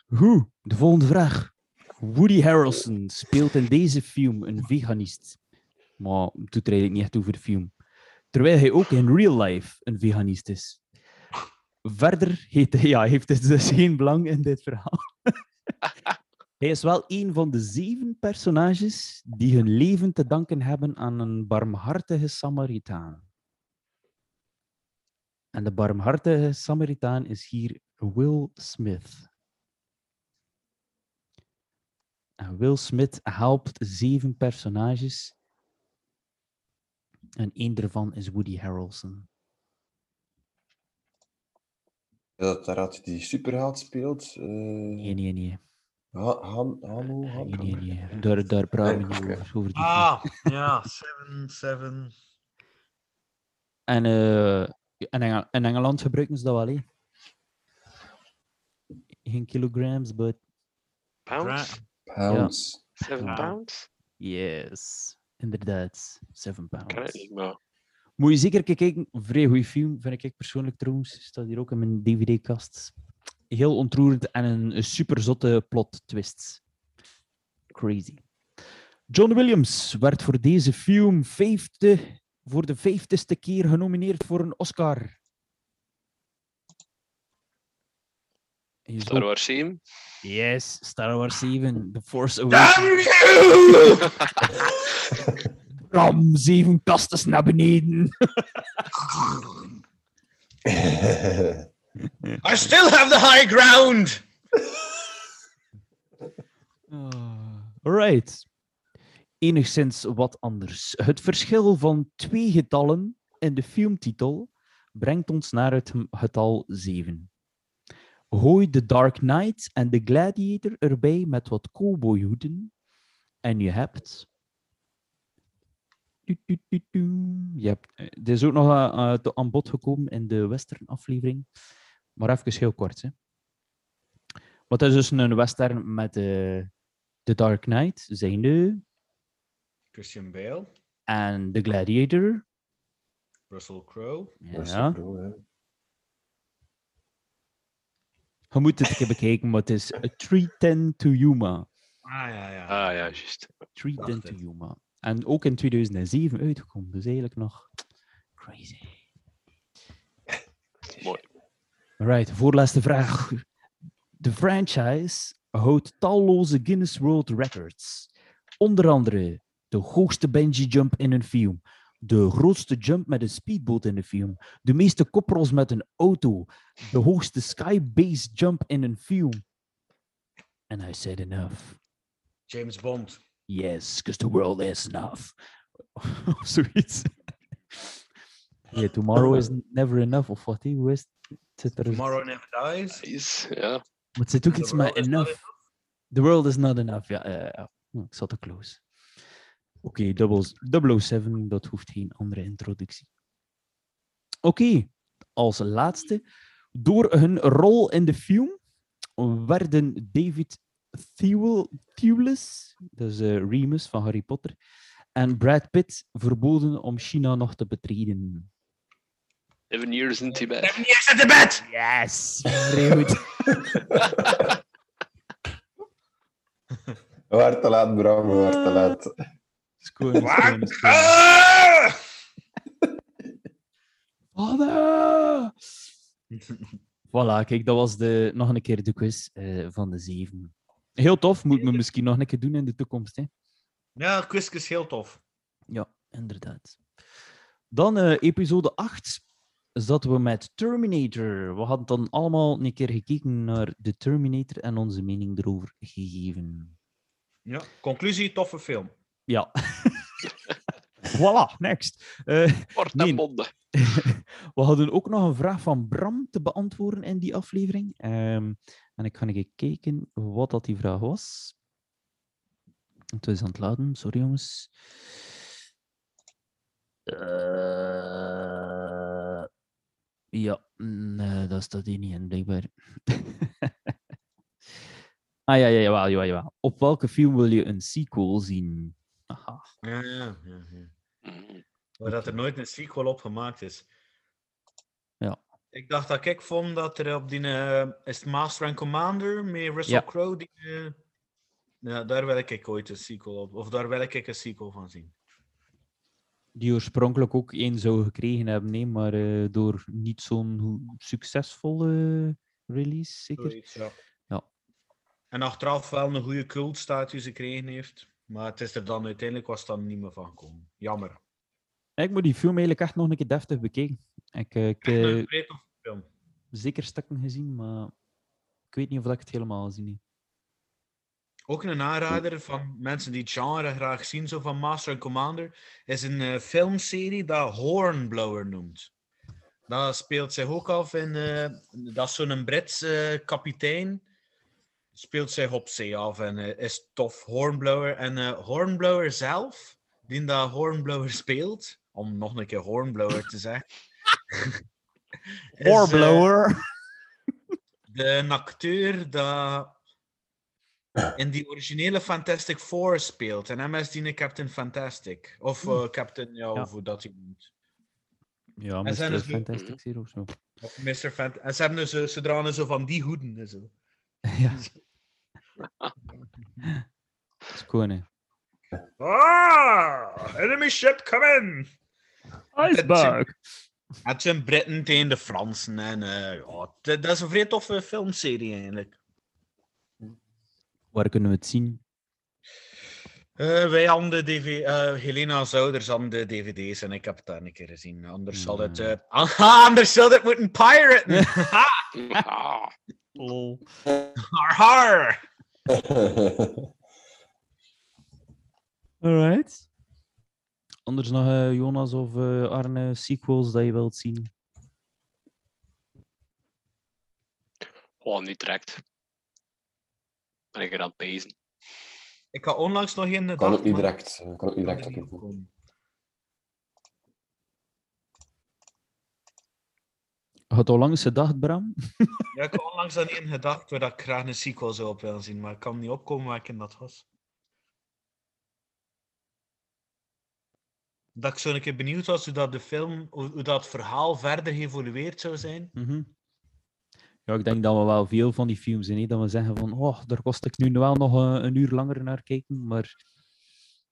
Goed, de volgende vraag. Woody Harrelson speelt in deze film een veganist. Maar het doet er eigenlijk niet echt over de film. Terwijl hij ook in real life een veganist is. Verder heeft hij, ja, heeft hij dus geen belang in dit verhaal. hij is wel een van de zeven personages die hun leven te danken hebben aan een barmhartige Samaritaan. En de barmhartige Samaritaan is hier Will Smith. En Will Smith helpt zeven personages. En één daarvan is Woody Harrelson. dat daar had die superheld speelt. eh Nee, nee, nee. Ha- Han, Hanno, Nee, Han, nee, nee. Daar, daar praten we niet over die Ah, ja, Seven, Seven. En eh, in, Engel- in Engeland gebruiken ze dat wel, hè. Geen kilograms, but Pounds? Pounds. Seven Ja. pounds? yes. Inderdaad, 7 Kan het pounds. niet, maar... Moet je zeker een kijken. Vrij goede film, vind ik persoonlijk trouwens. Staat hier ook in mijn dvd-kast. Heel ontroerend en een, een super zotte plot twist. Crazy. John Williams werd voor deze film vijfde, voor de vijftigste keer genomineerd voor een Oscar. Star Wars 7? Yes, Star Wars 7, The Force Damn Awakens. you! Ram, zeven kasten naar beneden. I still have the high ground! Alright. Enigszins wat anders. Het verschil van twee getallen in de filmtitel brengt ons naar het getal 7. Gooi The Dark Knight en The Gladiator erbij met wat cowboyhoeden en je hebt... Je hebt dit is ook nog eh, eh, aan bod gekomen in de western aflevering. Maar even heel kort. Hè. Wat is dus een western met eh The Dark Knight, zijnde, Christian Bale, en The Gladiator. Russell Crowe. Ja. zo cool, hè. Je moet het een keer bekijken, maar het is A 310 to Yuma. Ah ja, ja. Ah ja, juist. 310 Dacht to. Yuma. En ook in 2007 uitgekomen, dus eigenlijk nog crazy. Mooi. Alright, voorlaatste vraag. De franchise houdt talloze Guinness World Records. Onder andere de hoogste bungee jump in een film, de grootste jump met een speedboot in een film, de meeste koprolls met een auto, de hoogste skybase jump in een film. And I said enough. James Bond. Yes, because the world is enough. Of zoiets. Yeah, tomorrow is never enough, of wat? Hoe is het? Tomorrow Never Dies. Ja. Maar het zit ook The iets met world is not enough. The world is not enough. Ja, ja, ja. Hm, ik zat te close. Oké, double 007, dat hoeft geen andere introductie. Oké, als laatste. Door hun rol in de film werden David Thewlis, dat is eh, Remus van Harry Potter, en Brad Pitt verboden om China nog te betreden. Seven years in Tibet. Seven years at the bed! Yes! Vrij goed. We waren te laat, Bram. We waren te laat. Ah! Vader! voilà, kijk, dat was de, nog een keer de quiz eh, van de zeven. Heel tof, moet me misschien nog een keer doen in de toekomst. Hè? Ja, quiz is heel tof. Ja, inderdaad. Dan eh, episode 8 zaten we met Terminator. We hadden dan allemaal een keer gekeken naar de Terminator en onze mening erover gegeven. Ja. Conclusie, toffe film. Ja. voilà, next. Eh, Nee. bondig. we hadden ook nog een vraag van Bram te beantwoorden in die aflevering. Ehm, en ik ga even kijken wat dat die vraag was. Het is aan het laden, sorry jongens. Eh, ja, nee, dat staat hier niet in, blijkbaar. ah ja, ja, jawel, jawel, jawel. Op welke film wil je een sequel zien? Aha. Ja, ja, ja. ja. Mhm. Maar dat er nooit een sequel op gemaakt is. Ja. Ik dacht dat ik vond dat er op die... eh, is Master and Commander met Russell Ja. Crowe? Die, eh, ja, daar wil ik ooit een sequel op. Of daar wil ik een sequel van zien. die oorspronkelijk ook één zou gekregen hebben, nee, maar eh, door niet zo'n succesvolle release, zeker. Zoiets, ja. Ja. En achteraf wel een goede cultstatus gekregen heeft. Maar het is er dan uiteindelijk was dan niet meer van gekomen. Jammer. Ik moet die film eigenlijk echt nog een keer deftig bekijken. Ik eh, ik heb toffe film. zeker stukken gezien, maar ik weet niet of ik het helemaal gezien heb. Ook een aanrader van mensen die het genre graag zien, zo van Master and Commander, is een eh, filmserie dat Hornblower noemt. Dat speelt zich ook af in... eh, dat is zo'n Brits eh, kapitein. Speelt zich op zee af en eh, is tof. Hornblower. En eh, Hornblower zelf, die dat Hornblower speelt, om nog een keer Hornblower te zeggen... is, eh, Oorblower. de acteur dat in die originele Fantastic Four speelt. En hem is die Captain Fantastic. Of eh, Captain, ja, hoe dat hij noemt. Ja, Mr. er zo- Fantastic Zero of zo. Of Mr. Fant en ze, hebben dus, ze dragen zo van die hoeden. en Zo. ja. Dat is cool, hè. Ah! Enemy ship, come in! Iceberg. Het zijn Britten tegen de Fransen. En, eh, ja, dat is een vrij toffe filmserie eigenlijk. Waar kunnen we het zien? Eh, wij hadden de DV eh, Helena's ouders hadden de dvd's en ik heb het daar een keer gezien. Anders zal het... eh, ah, anders zal het moeten piraten! Ah, Lol. har, har! Alright. Anders nog eh, Jonas of eh, Arne sequels dat je wilt zien? oh, niet direct. Ben ik er aan het pezen. Ik had onlangs nog een kan ook niet direct. Kan ook niet kan direct er niet opkomen. opkomen. Had al langs gedacht, Bram? Ja, ik had onlangs aan één gedacht waar ik graag een sequel zou op willen zien, maar ik kan niet opkomen waar ik in dat was. Dat ik zo een keer benieuwd was hoe dat de film, hoe, dat verhaal verder geëvolueerd zou zijn. Mhm. Ja, ik denk dat we wel veel van die films zien, hè, dat we zeggen van, oh, daar kost ik nu wel nog een uur langer naar kijken, maar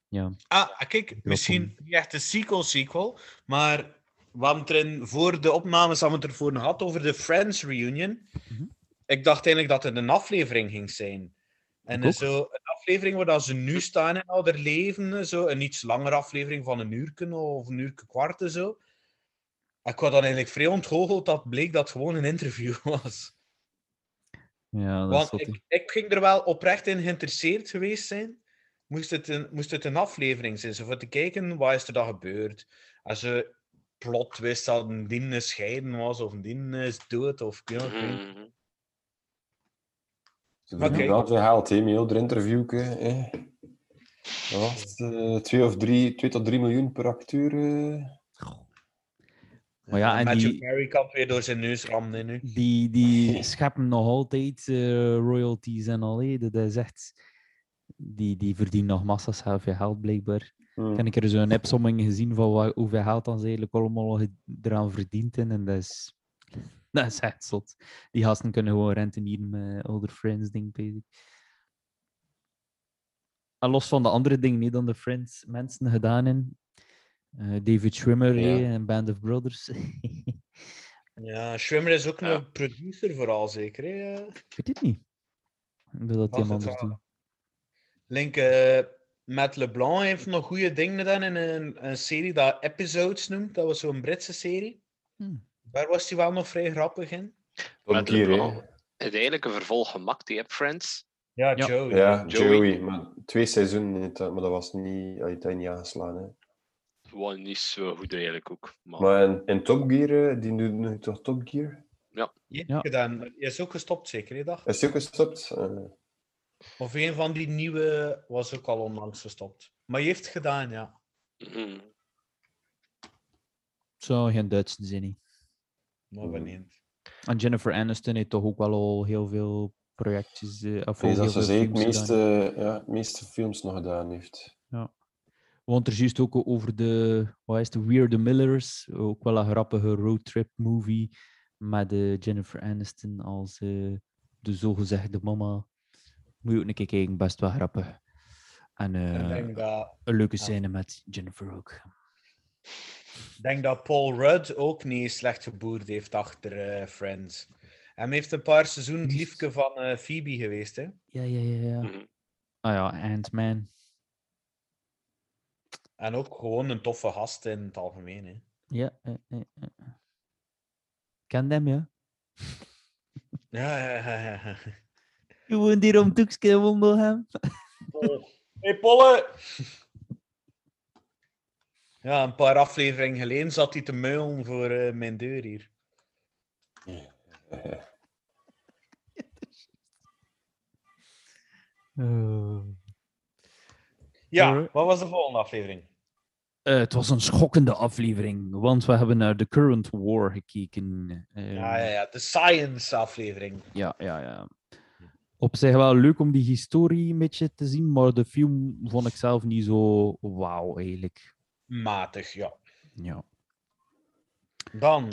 ja. Ah, kijk, misschien niet echt een sequel-sequel, maar we hadden het erin, voor de opnames hadden we het ervoor gehad over de Friends reunion. Mhm. Ik dacht eigenlijk dat het een aflevering ging zijn. En ook. zo een aflevering waar ze nu staan in al haar leven, zo, een iets langere aflevering van een uur of een uur kwart en zo. Ik was dan eigenlijk vrij ontgoocheld dat bleek dat het gewoon een interview was. Ja, dat Want ik, ik ging er wel oprecht in geïnteresseerd geweest zijn. Moest het een, moest het een aflevering zijn, zo voor te kijken wat is er dan gebeurd. Als ze plot wist dat een dien gescheiden was, of een dien is dood, of ik weet niet. Mhm. Ze wel zo geld, hè, met heel dat interviewke. hè. Wat was eh, twee, of drie, twee tot drie miljoen per acteur. eh. Maar ja, en Matthew die- Perry kan weer door zijn neus rammen nu. Die, die scheppen nog altijd eh, royalties en al. hè. Dat is echt... Die, die verdienen nog massa's heel veel geld, blijkbaar. Hmm. Heb ik er zo'n opsomming gezien van wat, hoeveel geld dan ze eigenlijk allemaal eraan verdiend en dat is, dat is echt zot. Die gasten kunnen gewoon rentenieren met Older Friends, ding bezig. En los van de andere dingen die dan de Friends mensen gedaan hebben. Eh, David Schwimmer Ja. hè, en Band of Brothers. Ja, Schwimmer is ook Ja. een producer vooral, zeker. Hè? Ik weet het niet. Ik wil dat het anders doen. Link, eh Matt LeBlanc heeft nog goede dingen gedaan in een, een serie dat Episodes noemt. Dat was zo'n Britse serie. Hmm. Daar was hij wel nog vrij grappig in. Top Met Gear. LeBlanc. Het eigenlijk een vervolg gemaakt, die heb Friends. Ja, Ja. Joe. Ja, Joey. Joey. Maar twee seizoenen, maar dat was niet, hij heeft dat niet. Hè. Was niet zo goed eigenlijk ook. Maar, Maar in, in Top Gear, eh, die doet nu toch Top Gear? Je hebt Ja. gedaan. Je is ook gestopt, zeker, hè, dag? Is die ook gestopt? Eh, Of een van die nieuwe was ook al onlangs gestopt. Maar je heeft het gedaan, ja. Mhm. Zo, geen Duits zin niet. Maar Hmm. benieuwd. En Jennifer Aniston heeft toch ook wel al heel veel projectjes. eh, of dat ze zeker gedaan. meeste, ja, meeste films nog gedaan heeft. Want er is juist ook over de, wat is het, We're the Millers. Ook wel een grappige roadtrip movie. Met eh, Jennifer Aniston als eh, de zogezegde mama. Moet je ook een keer kijken, best wel grappig. En eh, denk dat, een leuke ja. scène met Jennifer ook. ik denk dat Paul Rudd ook niet slecht geboerd heeft achter eh, Friends. Hij heeft een paar seizoenen het liefje van eh, Phoebe geweest, hè? Ja, ja, ja. ja. Mhm. Ah ja, Ant-Man. En ook gewoon een toffe gast in het algemeen, hè? Ja. eh, eh, eh. Ken hem, ja. Ja, ja, ja, ja. Je woont hier om Wondelhem. Hey, Polle! Ja, een paar afleveringen geleden zat hij te muilen voor eh, mijn deur hier. Ja, Alright. wat was de volgende aflevering? Eh, het was een schokkende aflevering, want we hebben naar The Current War gekeken. Eh, Ja, ja, ja, de science aflevering. ja, ja, ja. Op zich wel leuk om die historie een beetje te zien, maar de film vond ik zelf niet zo wauw eigenlijk. Matig, ja. Ja. Dan,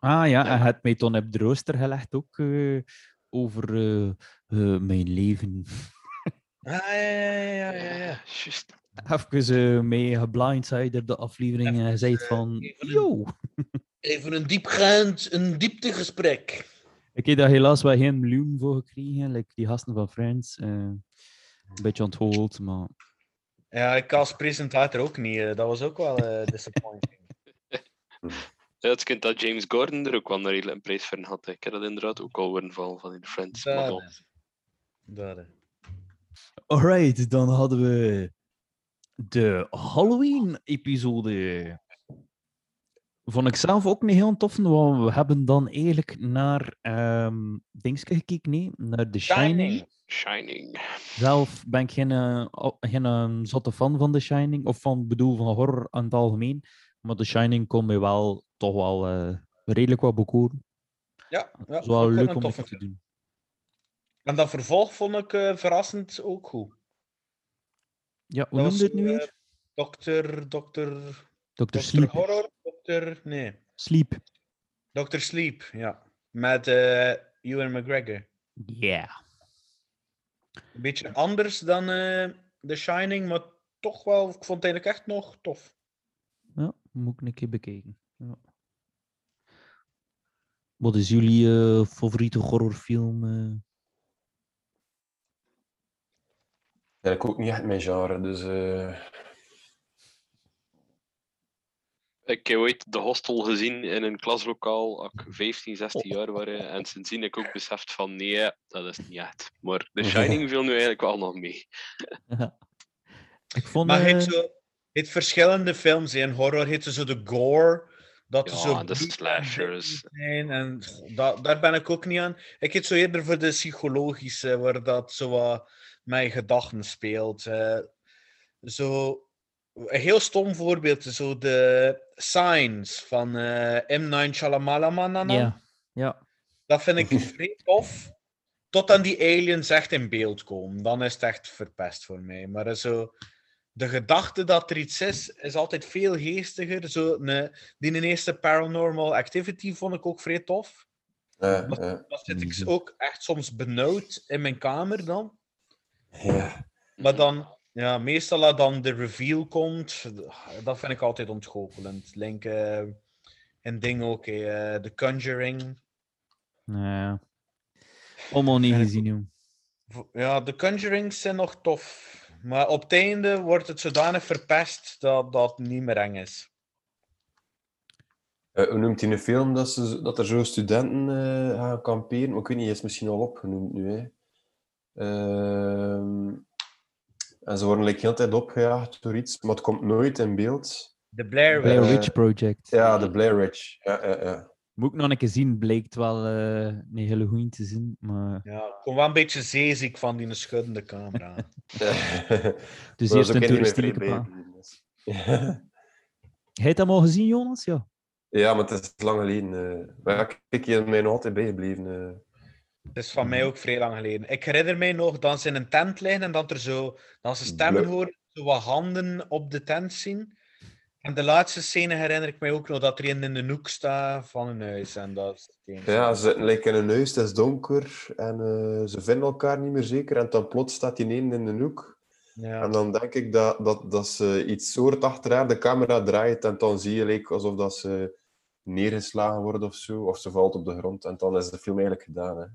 Ah ja, en het mij toen op de rooster gelegd ook eh, over eh, eh, mijn leven. ah, ja, ja, ja, ja, ja. Juist. Even mee geblindsided de aflevering en zei van, even een- yo. Even een diepgaand, een dieptegesprek. Ik heb daar helaas wel geen miljoen voor gekregen, like die gasten van Friends. eh, een beetje onthold, maar... Ja, ik als presentator ook niet. eh, Dat was ook wel eh, disappointing. Ja, het kind dat James Gordon er ook wel een redelijk prijs voor had. Ik heb dat inderdaad ook al horen van, van in Friends. Dat is. Alright, dan hadden we de Halloween-episode. Vond ik zelf ook niet heel tof, want we hebben dan eigenlijk naar ehm Dingske gekeken, nee, naar The Shining. Shining. Zelf ben ik geen, eh, geen eh, zotte fan van The Shining, of van, bedoel, van horror aan het algemeen. Maar The Shining kon mij wel toch wel eh, redelijk wat bekoren. Ja, ja Het is wel leuk om even te doen. En dat vervolg vond ik eh, verrassend ook goed. Ja, hoe noemde het was, nu weer? Dokter, dokter, dokter Sleep. Horror? Dokter, nee. Sleep. Dokter Sleep, ja. Met eh Ewan McGregor. Ja. Een beetje anders dan eh The Shining, maar toch wel, ik vond het eigenlijk echt nog tof. Ja, moet ik een keer bekijken. Ja. Wat is jullie eh, favoriete horrorfilm? eh? Ja, ik ook niet echt mijn genre, dus... eh, Ik heb ooit de hostel gezien in een klaslokaal als ik 15, 16 jaar was. En sindsdien heb ik ook beseft van nee, dat is niet echt. Maar The Shining viel nu eigenlijk wel nog mee. Ik vond... Maar eh, het, zo, het verschillende films in horror, het zo de gore, dat Ja, zo de slashers. zijn. En dat, daar ben ik ook niet aan. Ik heb zo eerder voor de psychologische, waar dat zo wat mijn gedachten speelt. eh. zo, een heel stom voorbeeld, zo de Signs van eh M. Night Shyamalan. ja. ja. Dat vind ik vrij tof. Tot aan die aliens echt in beeld komen. Dan is het echt verpest voor mij. Maar eh, zo, de gedachte dat er iets is, is altijd veel geestiger. Zo, ne, die eerste Paranormal Activity vond ik ook vrij tof. ja, Wat- ja, Dan zit ik Mhm. ook echt soms benauwd in mijn kamer dan. ja. Maar dan, ja, meestal als dan de reveal komt, dat vind ik altijd ontgoochelend. Link eh en ding ook, eh, The Conjuring. Ja. Allemaal niet gezien, joh. Ja, de Conjurings zijn nog tof. Maar op het einde wordt het zodanig verpest dat dat niet meer eng is. Eh, hoe noemt hij een film dat, ze, dat er zo studenten eh, gaan kamperen? Maar ik weet niet, hij is misschien al opgenoemd nu. Hè. En ze worden like, heel de tijd opgejaagd door iets, maar het komt nooit in beeld. De Blair Blair Witch. Eh, Witch Project. Ja, de Blair Witch. Ja, ja, ja. Moet ik nog een keer zien, blijkt wel eh een hele goeie te zien. Maar Ja, ik kom wel een beetje zeeziek van die schuddende camera. dus eerst een je toeristieke bijgebleven, dus. Ja. Hij het allemaal gezien, Jonas? Ja. Ja, maar het is lang geleden. eh. maar ja, kijk, je mij nog altijd bijgebleven. Het is van mij ook vrij lang geleden. Ik herinner mij nog dat ze in een tent liggen en dat er zo, dat ze stemmen horen, zo wat handen op de tent zien. En de laatste scène herinner ik mij ook nog dat er een in de hoek staat van een huis. En dat. Ja, ze zitten like, in een huis, het is donker en eh, ze vinden elkaar niet meer zeker. En dan plots staat die ene in de hoek. Ja. En dan denk ik dat, dat, dat ze iets hoort achter haar, de camera draait en dan zie je like, alsof dat ze neergeslagen wordt of zo, of ze valt op de grond. En dan is de film eigenlijk gedaan. Hè.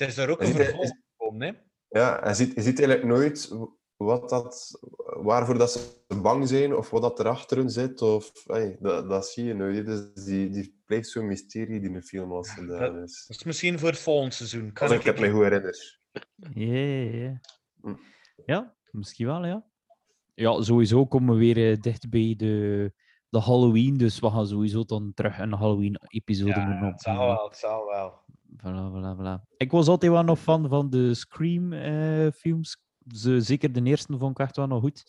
Het is daar ook een vervolg gekomen, hè? Ja, je ziet, je ziet eigenlijk nooit wat dat, waarvoor dat ze bang zijn of wat dat erachter hun zit. Of, ey, dat, dat zie je nooit. Dus die, die blijft zo'n mysterie die een film als gedaan is. Dat is misschien voor het volgende seizoen. Kan Als ik het me goed herinner. Ja, ja, ja. Hm. Ja, misschien wel, ja. ja, sowieso komen we weer eh, dicht bij de, de Halloween. Dus we gaan sowieso dan terug een Halloween-episode moeten het zal wel, het zal wel. Voilà, voilà, voilà. Ik was altijd wel nog fan van de Scream-films. zeker de eerste vond ik echt wel nog goed.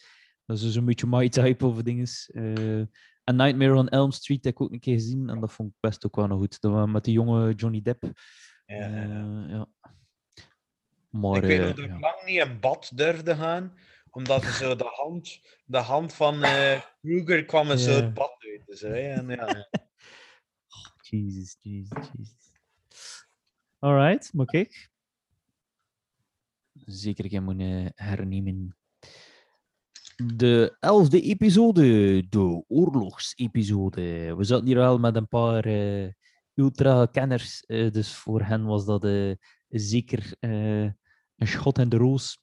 Dat is dus een beetje my type of dingen. Eh A Nightmare on Elm Street heb ik ook een keer gezien. En dat vond ik best ook wel nog goed. Dat, was met de jonge Johnny Depp. Ja, ja, ja. Eh, ja. Maar, ik weet eh, nog dat ik ja. lang niet in bad durfde gaan, omdat er zo de hand, de hand van eh Kruger kwam er zo het bad uit. Dus, hè, en, ja. Jesus, Jesus, Jesus. Alright, maar kijk. Zeker ik moeten hernemen. De elfde episode, de oorlogsepisode. We zaten hier wel met een paar eh, ultra-kenners, eh, dus voor hen was dat eh, zeker eh, een schot in de roos.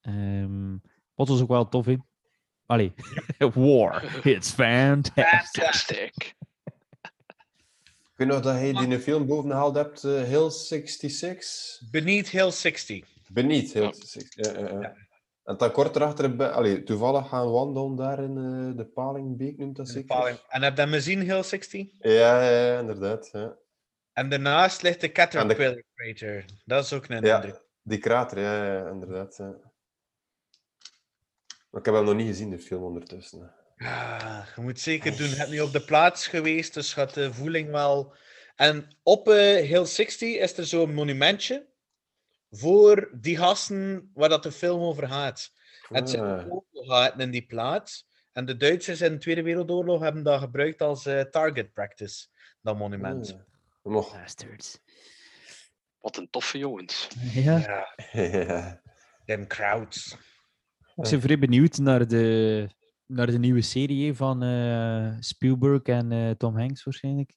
Ehm, wat was ook wel tof, hè? Allee, war, it's fantastic. Fantastic. Ik weet nog dat hij die film bovengehaald hebt, eh, Hill 66. Beneath Hill 60. Beneath Hill Ja. 66. Ja, ja, ja. En dan kort erachter, allee, toevallig gaan wandelen daar in eh, de Palingbeek, noemt dat de zeker? paling. En heb je dat gezien, Hill 60? Ja, ja, ja, inderdaad. Ja. En daarnaast ligt de Caterpillar Crater. Dat is ook een Ja. indruk. Die krater, ja, ja, ja, inderdaad. Ja. Maar ik heb hem nog niet gezien, de film ondertussen. Ah, je moet zeker doen. Je hebt nu op de plaats geweest, dus gaat de voeling wel. En op eh Hill 60 is er zo'n monumentje voor die gasten waar dat de film over gaat. Het zijn Ah. oorlogsgaten in die plaats. En de Duitsers in de Tweede Wereldoorlog hebben dat gebruikt als eh, target practice, dat monument. Ah. Bastards. Wat een toffe jongens. Ja. Ja, Ja. them crowds. Ik ben vrij benieuwd naar de, naar de nieuwe serie van eh, Spielberg en eh, Tom Hanks waarschijnlijk.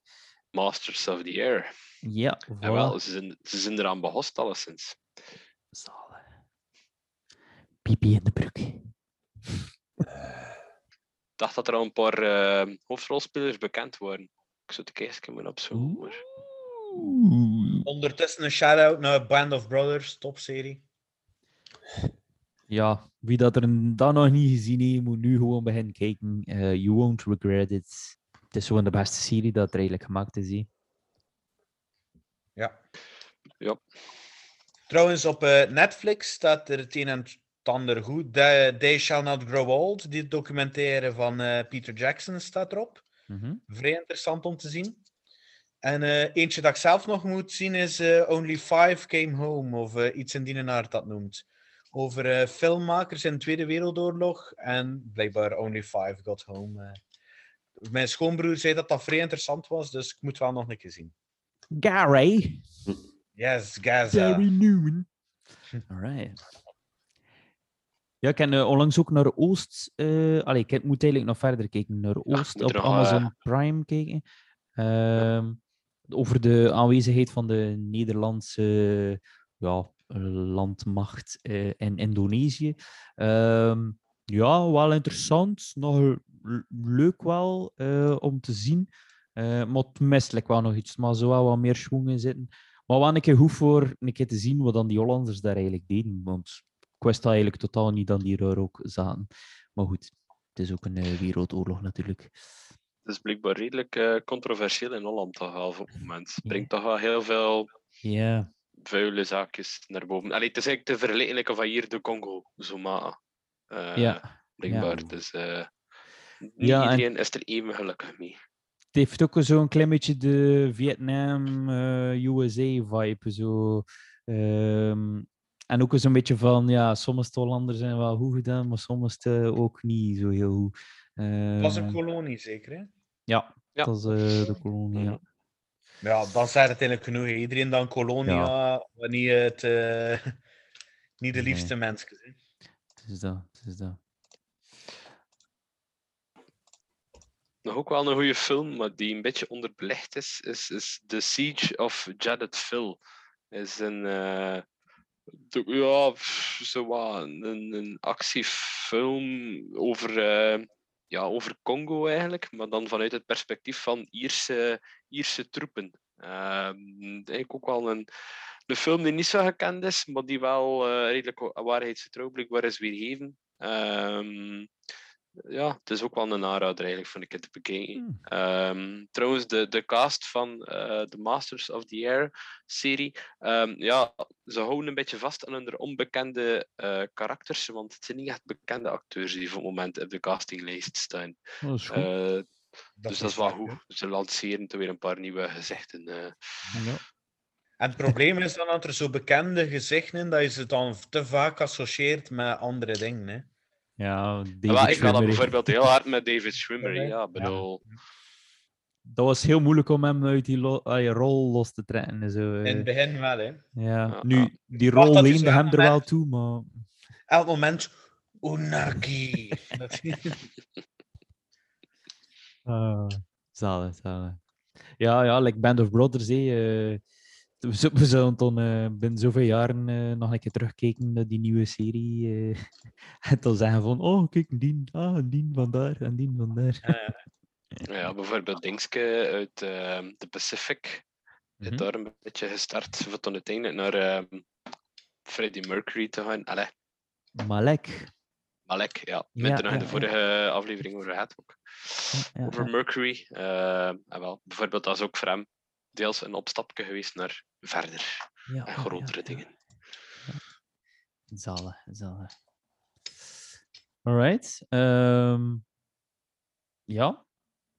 Masters of the Air. Ja, En voilà. wel, ze zijn, ze zijn eraan behost alleszins. Zalig. Pipi in de broek. Ik dacht dat er al een paar eh, hoofdrolspelers bekend waren. Ik zou het eerst moeten opzoeken. Maar... Ondertussen een shout-out naar Band of Brothers, topserie. Ja, wie dat er dan nog niet gezien heeft, moet nu gewoon beginnen kijken. Eh, you won't regret it. Het is gewoon de beste serie dat er eigenlijk gemaakt is. Ja. Ja. Trouwens, op eh, Netflix staat er het een en het ander goed. They, They Shall Not Grow Old, die documentaire van eh, Peter Jackson, staat erop. Mhm. Vrij interessant om te zien. En eh, eentje dat ik zelf nog moet zien is eh, Only Five Came Home, of eh, iets in die aard dat noemt. Over eh, filmmakers in de Tweede Wereldoorlog en blijkbaar Only Five Got Home. eh. Mijn schoonbroer zei dat dat vrij interessant was, dus ik moet wel nog een keer zien. Gary. Yes, Gaza. Gary Newman. Alright. Ja, ik heb eh, onlangs ook naar Oost. eh allee, ik moet eigenlijk nog verder kijken. Naar Oost op nog, Amazon Prime kijken. Ehm, over de aanwezigheid van de Nederlandse ja, landmacht eh, in Indonesië. Ehm, ja, wel interessant. Nog leuk wel eh, om te zien. Eh, maar het mist wel nog iets. Maar zo wel wat meer schwung in zitten. Maar wel een keer goed voor een keer te zien wat dan die Hollanders daar eigenlijk deden. Want ik wist eigenlijk totaal niet dat die er ook zaten. Maar goed, het is ook een wereldoorlog natuurlijk. Het is blijkbaar redelijk controversieel in Holland toch op het moment. Het brengt toch wel heel veel Ja, vuile zaakjes naar boven. Allee, het is eigenlijk te vergelijken van hier de Congo, Zoma. Eh, ja. Blijkbaar. Dus eh, niet Ja, en- iedereen is er even gelukkig mee. Het heeft ook zo'n klein beetje de Vietnam-USA-vibe. zo. Ehm, en ook zo'n beetje van, ja, sommige Hollanders zijn wel goed gedaan, maar sommige ook niet zo heel goed. Het was een kolonie, zeker? Hè? ja, Ja. dat eh, de kolonie, ja. Ja, dan zijn het eigenlijk genoeg. hè. Iedereen dan kolonia, wanneer het eh, niet de Nee. liefste mensen zijn. Het is dat, het is dat. Nog ook wel een goede film, maar die een beetje onderbelicht is, is, is The Siege of Jadotville. Is een, eh, de- ja, pff, zo wat een, een actiefilm over, eh, ja, over Congo eigenlijk, maar dan vanuit het perspectief van Ierse, Ierse troepen. Ehm, eigenlijk ook wel een, een film die niet zo gekend is, maar die wel eh, redelijk wa- waarheidsgetrouw is weergegeven. Ehm, ja, het is ook wel een aanrader eigenlijk, vond ik het te bekijken. Hmm. Ehm, trouwens, de, de cast van eh de Masters of the Air serie, ehm, ja, ze houden een beetje vast aan hun onbekende eh, karakters, want het zijn niet echt bekende acteurs die voor het moment op de castinglijst staan. Dat is goed. Eh, Dat dus dat is wel goed. Ze lanceren er weer een paar nieuwe gezichten. eh. ja. En het probleem is dan dat er zo bekende gezichten in, dat je ze dan te vaak associeert met andere dingen. Hè. Ja, David maar ik ga dat bijvoorbeeld heel hard met David Schwimmer. Ja. Bedoel, Dat was heel moeilijk om hem uit die lo- ah, je rol los te trekken. en Zo, eh. In het begin wel, hè. ja. Ja, Nu, die rol leende hem er wel toe, maar... Elk moment, Unagi. Dat- Ah, zalig, zalig. Ja, ja, like Band of Brothers, hé. eh, we zullen dan eh, binnen zoveel jaren eh, nog een keer terugkijken naar die nieuwe serie. eh, en dan zeggen van, oh, kijk, die, ah, die van daar en die van daar. ja, bijvoorbeeld Dingske uit ehm, de Pacific. Mhm. Het daar een beetje gestart, voor dan uiteindelijk naar ehm, Freddie Mercury te gaan. Allee, Malek. Malek, ja. Ja, Met er nog in ja, de vorige aflevering over gehad ook. Ja, ja, Over ja. Mercury. eh, en wel, bijvoorbeeld, dat is ook voor hem deels een opstapje geweest naar verder Ja, en ja, grotere ja, ja. dingen. Zalig, zalig. Alright. ehm, ja.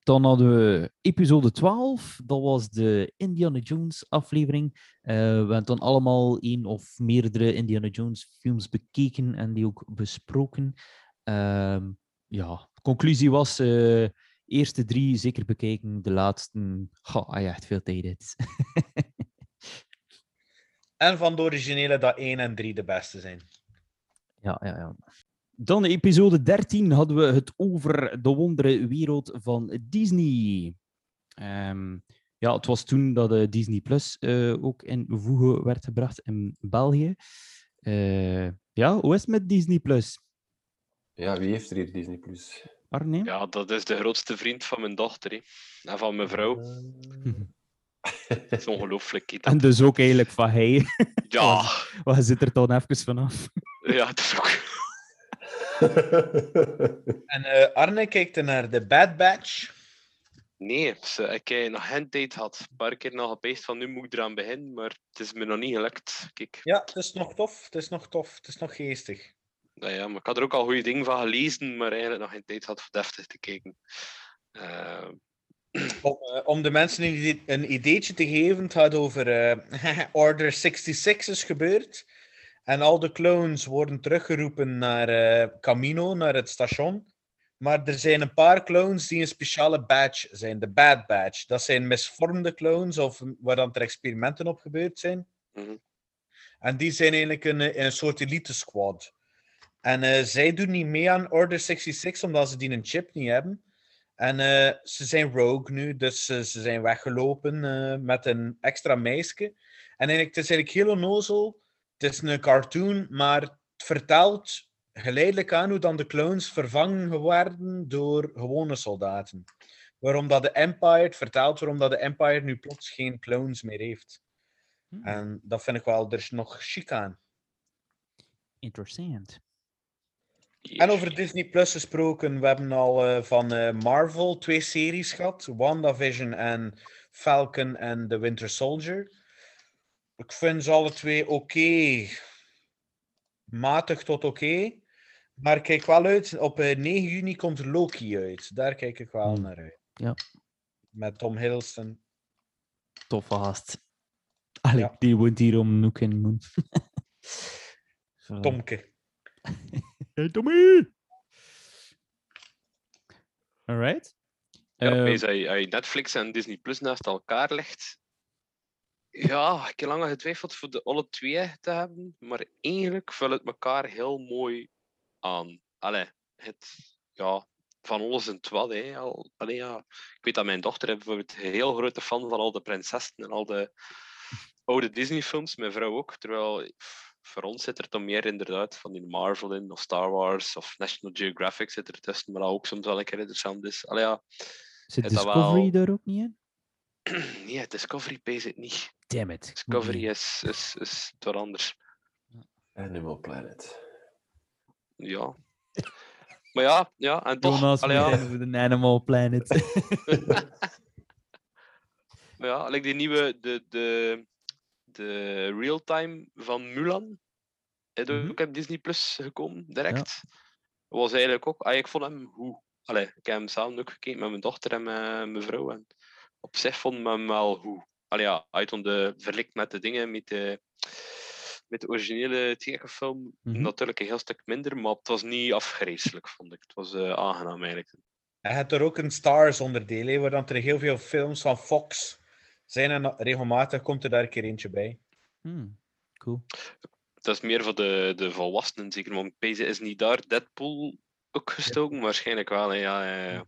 Dan hadden we episode 12. Dat was de Indiana Jones aflevering. Eh, we hebben dan allemaal één of meerdere Indiana Jones films bekeken en die ook besproken. Ehm, ja, conclusie was: eh eerste drie zeker bekijken, de laatste, ga je echt veel tijd. En van de originele dat 1 en 3 de beste zijn. Ja, ja, ja. Dan in episode 13 hadden we het over de wondere wereld van Disney. Ehm, ja, het was toen dat de Disney Plus eh, ook in voegen werd gebracht in België. Eh, ja, hoe is het met Disney Plus? Ja, wie heeft er hier Disney+. Plus? Arne? Ja, dat is de grootste vriend van mijn dochter hè. en van mijn vrouw. Dat is ongelooflijk. En dus ook eigenlijk van hij. Ja, Waar zit er dan even vanaf? ja, dat is ook. En eh, Arne kijkt er naar de Bad Batch. Nee, ze, ik heb nog geen tijd gehad. Een paar keer nog gepeest van nu moet ik eraan beginnen, maar het is me nog niet gelukt. Kijk, Ja, het is nog tof. Het is nog tof. Het is nog geestig. nou ja, maar ik had er ook al goede dingen van gelezen, maar eigenlijk nog geen tijd gehad voor deftig te kijken. Eh, Om, eh, om de mensen een, een ideetje te geven, het gaat over eh, Order 66 is gebeurd. En al de clones worden teruggeroepen naar eh, Camino, naar het station. Maar er zijn een paar clones die een speciale badge zijn, de Bad Badge. Dat zijn misvormde clones of waar dan er experimenten op gebeurd zijn. Mhm. En die zijn eigenlijk een, een soort elite squad. En zij doen niet mee aan Order 66 omdat ze die een chip niet hebben. En eh, ze zijn rogue nu, dus eh, ze zijn weggelopen eh, met een extra meisje. En eigenlijk, het is eigenlijk heel onnozel. Het is een cartoon, maar het vertelt geleidelijk aan hoe dan de clones vervangen worden door gewone soldaten. Waarom dat de Empire, het vertelt waarom dat de Empire nu plots geen clones meer heeft. En dat vind ik wel, er is nog chic aan. Interessant. En over Disney Plus gesproken, we hebben al eh, van eh, Marvel twee series gehad: WandaVision en Falcon en The Winter Soldier. Ik vind ze alle twee oké. Matig tot oké. Maar ik kijk wel uit. Op eh, 9 juni komt Loki uit. Daar kijk ik wel Hmm. naar uit. Ja. Met Tom Hiddleston. Toffe gast. Allee, Ja. die woont hier om Nook en Moon. Tomke. Hey, Tommy! Alright. Ja, opeens als je, als je Netflix en Disney Plus naast elkaar legt. Ja, ik heb lang getwijfeld voor de alle twee te hebben, maar eigenlijk vult het elkaar heel mooi aan. Allee, het, ja, van alles en wat. Hè. Al, allee, ja. Ik weet dat mijn dochter bijvoorbeeld een heel grote fan van al de prinsessen en al de oude Disney-films, mijn vrouw ook. Terwijl voor ons zit er toch meer inderdaad van die Marvel in, of Star Wars, of National Geographic zit er tussen, maar dat ook soms wel een keer interessant is. Allee, ja. Zit Discovery wel- daar ook niet in? Nee, Discovery pays het niet. Damn it. Discovery is, is, is wat anders. Animal Planet. Ja. Maar ja, ja, en toch. Jonas allee, ja, in de Animal Planet. maar ja, like die nieuwe, de, de, de real-time van Mulan. Is Mhm. ook op Disney Plus gekomen, direct. Was eigenlijk ook, ah, ik vond hem hoe. Allee, ik heb hem samen ook gekeken met mijn dochter en mijn, mijn vrouw. En op zich vond ik hem wel hoe. Allee, ja, uit de verlikt met de dingen, met de, met de originele tekenfilm, Mhm. natuurlijk een heel stuk minder, maar het was niet afgrijzelijk, vond ik. Het was eh, aangenaam eigenlijk. Hij had er ook een Stars onderdeel, hè, waar dan er heel veel films van Fox zijn. En regelmatig komt er daar een keer eentje bij. Hmm, Cool. Dat is meer voor de, de volwassenen, zeker. Want Peze is niet daar Deadpool ook gestoken, waarschijnlijk wel. hè, Ja, ja, ja.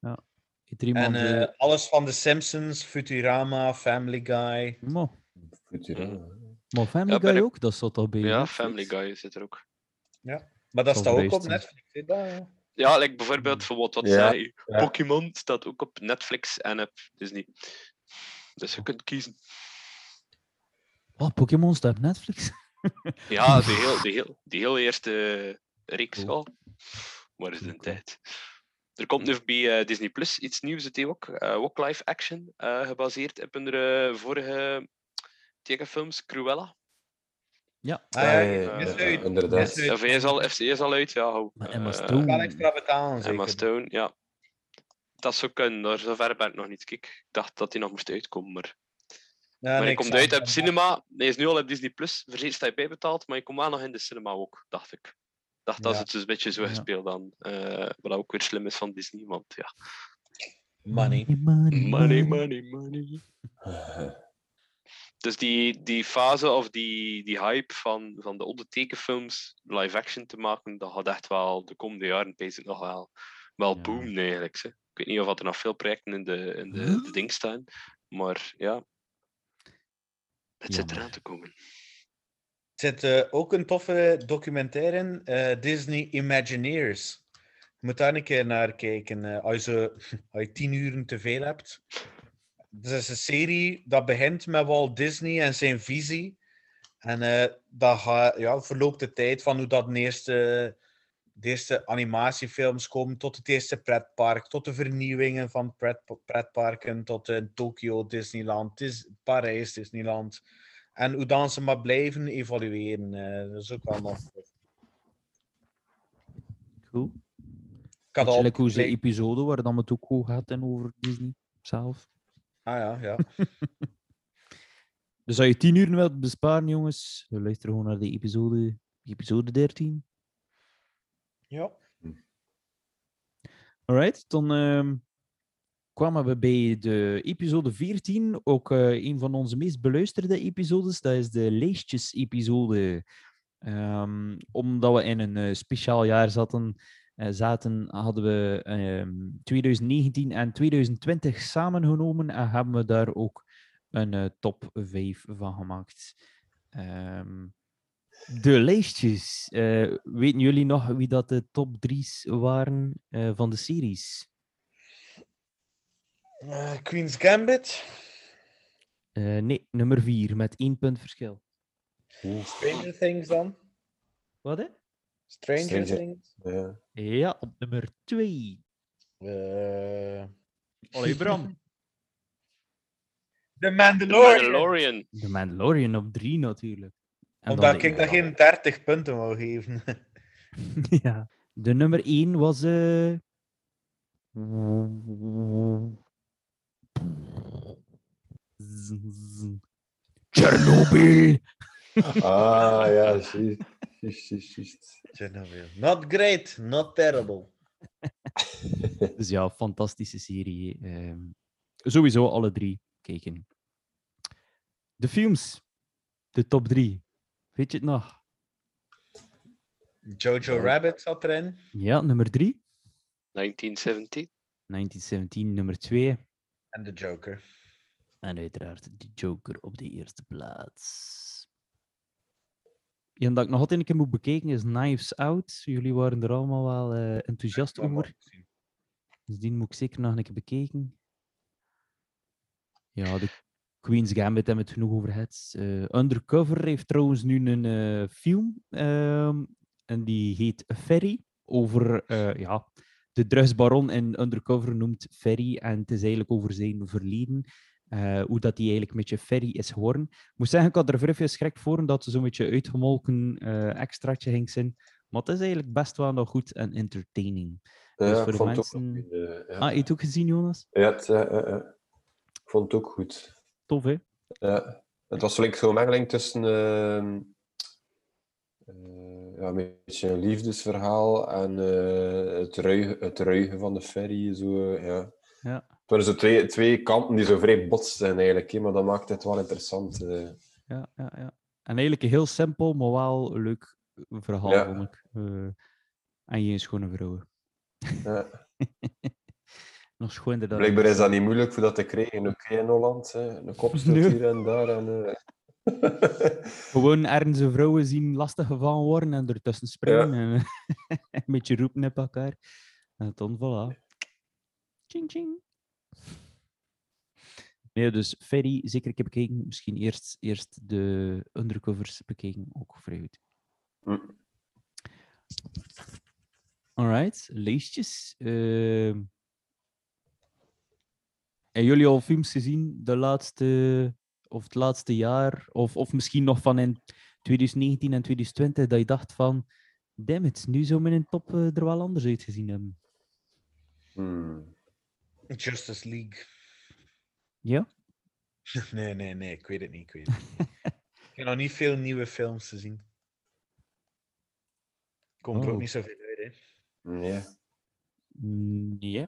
Er. En eh, alles van The Simpsons, Futurama, Family Guy. mo- Futurama. Maar Family Ja, Guy ik- ook? Dat zat al bij ja. Family Guy zit er ook. Maar dat staat ook op. Netflix. hè, dat, ja. Like bijvoorbeeld voor wat, wat Ja, zei ja. Pokémon staat ook op Netflix en op Disney. Dus je kunt kiezen. Oh, Pokémon staat op Netflix. Ja, de heel, de heel, die heel eerste reeks al. Waar is de Cool, cool. tijd? Er komt nu bij eh, Disney Plus iets nieuws, het is ook, eh, ook live action, eh, gebaseerd op een eh, vorige tekenfilms, Cruella. Ja. Ah, ja, ja, is ja, uit. inderdaad. Of hij is al, FC is al uit, ja. Maar Emma Eh, Stone. Extra betalen, Emma zeker. Stone, ja. Dat zou kunnen, daar zover ben ik nog niet. Kijk, ik dacht dat hij nog moest uitkomen, maar... Ja, maar niks komt uit aan. op cinema. Hij is nu al op Disney+, Plus. Verzekerd sta je bijbetaald, maar je komt wel nog in de cinema ook, dacht ik. Ik dacht dat het dus een beetje zo gespeeld dan. eh wat ook weer slim is van Disney, want ja... Money. money, Money, money, money. Dus die, die fase of die, die hype van, van de oude tekenfilms live action te maken, dat gaat echt wel de komende jaren bezig nog wel, wel Ja. boomen eigenlijk. Hè. Ik weet niet of er nog veel projecten in de, in de, de ding staan, maar ja. Het zit eraan te komen. Er zit eh, ook een toffe documentaire in, eh, Disney Imagineers. Je moet daar een keer naar kijken eh, als, je, als je tien uren te veel hebt. Het is een serie dat begint met Walt Disney en zijn visie. En eh dat ga, ja, verloopt de tijd van hoe dat de eerste, de eerste animatiefilms komen, tot het eerste pretpark, tot de vernieuwingen van pret, pretparken, tot eh, Tokyo Disneyland, Dis, Parijs Disneyland. En hoe dan ze maar blijven evalueren. eh, dat is ook wel nog. Cool. Ik had al hoe ze episode waar dan het ook over gaat en over Disney zelf. Ah ja, ja. Dus als je 10 uur wilt besparen, jongens, luister gewoon naar de episode, episode 13. ja. Alright, dan ehm, kwamen we bij de episode 14, ook eh, een van onze meest beluisterde episodes. Dat is de leestjes-episode. Ehm, omdat we in een eh, speciaal jaar zaten, zaten, hadden we ehm, 2019 en 2020 samengenomen en hebben we daar ook een eh, top 5 van gemaakt. Ehm, de lijstjes. Eh, weten jullie nog wie dat de top 3's waren eh, van de series? Eh, Queen's Gambit, Eh, nee, nummer 4 met één punt verschil. Stranger Things dan. Wat hè? Stranger, Stranger- Things. Ja. Ja, op nummer 2. Eh, Allee, Bram. The The Mandalorian. Mandalorian. De Mandalorian op 3 natuurlijk. En Omdat ik dat geen 30 punten wou geven. ja. De nummer 1 was. eh Chernobyl. Ah, ja, juist. Juist, juist, juist. Chernobyl. Not great, not terrible. Dus ja, fantastische serie. ehm. sowieso alle drie kijken. De films. De top 3. Weet je het nog? Jojo Rabbit zat erin. Ja, nummer 3. 1970. 1917, nummer 2. En de Joker. En uiteraard de Joker op de eerste plaats. En dat ik nog altijd een keer moet bekijken is Knives Out. Jullie waren er allemaal wel eh, enthousiast over. Dus die moet ik zeker nog een keer bekijken. Ja, de Queen's Gambit hebben we het genoeg over gehad. Eh, Undercover heeft trouwens nu een eh, film. ehm, En die heet Ferry. Over ja, de drugsbaron in Undercover noemt Ferry. En het is eigenlijk over zijn verleden. Eh, hoe dat hij eigenlijk een beetje Ferry is geworden. Ik moet zeggen, ik had er vrij veel schrik voor dat ze zo'n beetje uitgemolken eh extraatje ging zijn. Maar het is eigenlijk best wel nog goed en entertaining. Dus Ja, voor ik de vond het ook mensen- nog goed, eh, ja. Ah, je het ook gezien, Jonas? Ja, het, ik vond het ook goed. Tof, hè? Ja. Het was like zo'n mengeling tussen ehm, eh, ja, een beetje een liefdesverhaal en het, ruigen, het ruigen van de ferry. Zo, ja. Ja. Het waren zo twee, twee kanten die zo vrij botsten eigenlijk, hè, maar dat maakt het wel interessant. eh. Ja, ja, ja. En eigenlijk een heel simpel, maar wel een leuk verhaal, Ja. vond ik. Eh, en je schone vrouwen. Ja. Nog schoonder dan... Blijkbaar is dat niet moeilijk voor dat te krijgen, ook in Holland. Hè. Een kopstoot Nee. hier en daar. En, eh. Gewoon ergens een vrouwen zien lastig gevallen worden en ertussen springen en een beetje roepen op elkaar. En dan voilà. Ching ching. Nee, dus Ferry zeker een keer bekeken. Misschien eerst, eerst de undercovers bekeken, ook vrij goed. Hm. Alright, lijstjes. Ehm hebben jullie al films gezien de laatste, of het laatste jaar, of, of misschien nog van in 2019 en 2020, dat je dacht van, damn it, nu zou mijn top eh, er wel anders uitgezien hebben? Hmm. Justice League. Ja? Nee, nee, nee, ik weet het niet. Ik, weet het niet. ik heb nog niet veel nieuwe films te zien. Komt er ook Oh. niet zoveel uit, hè? Nee. Nee.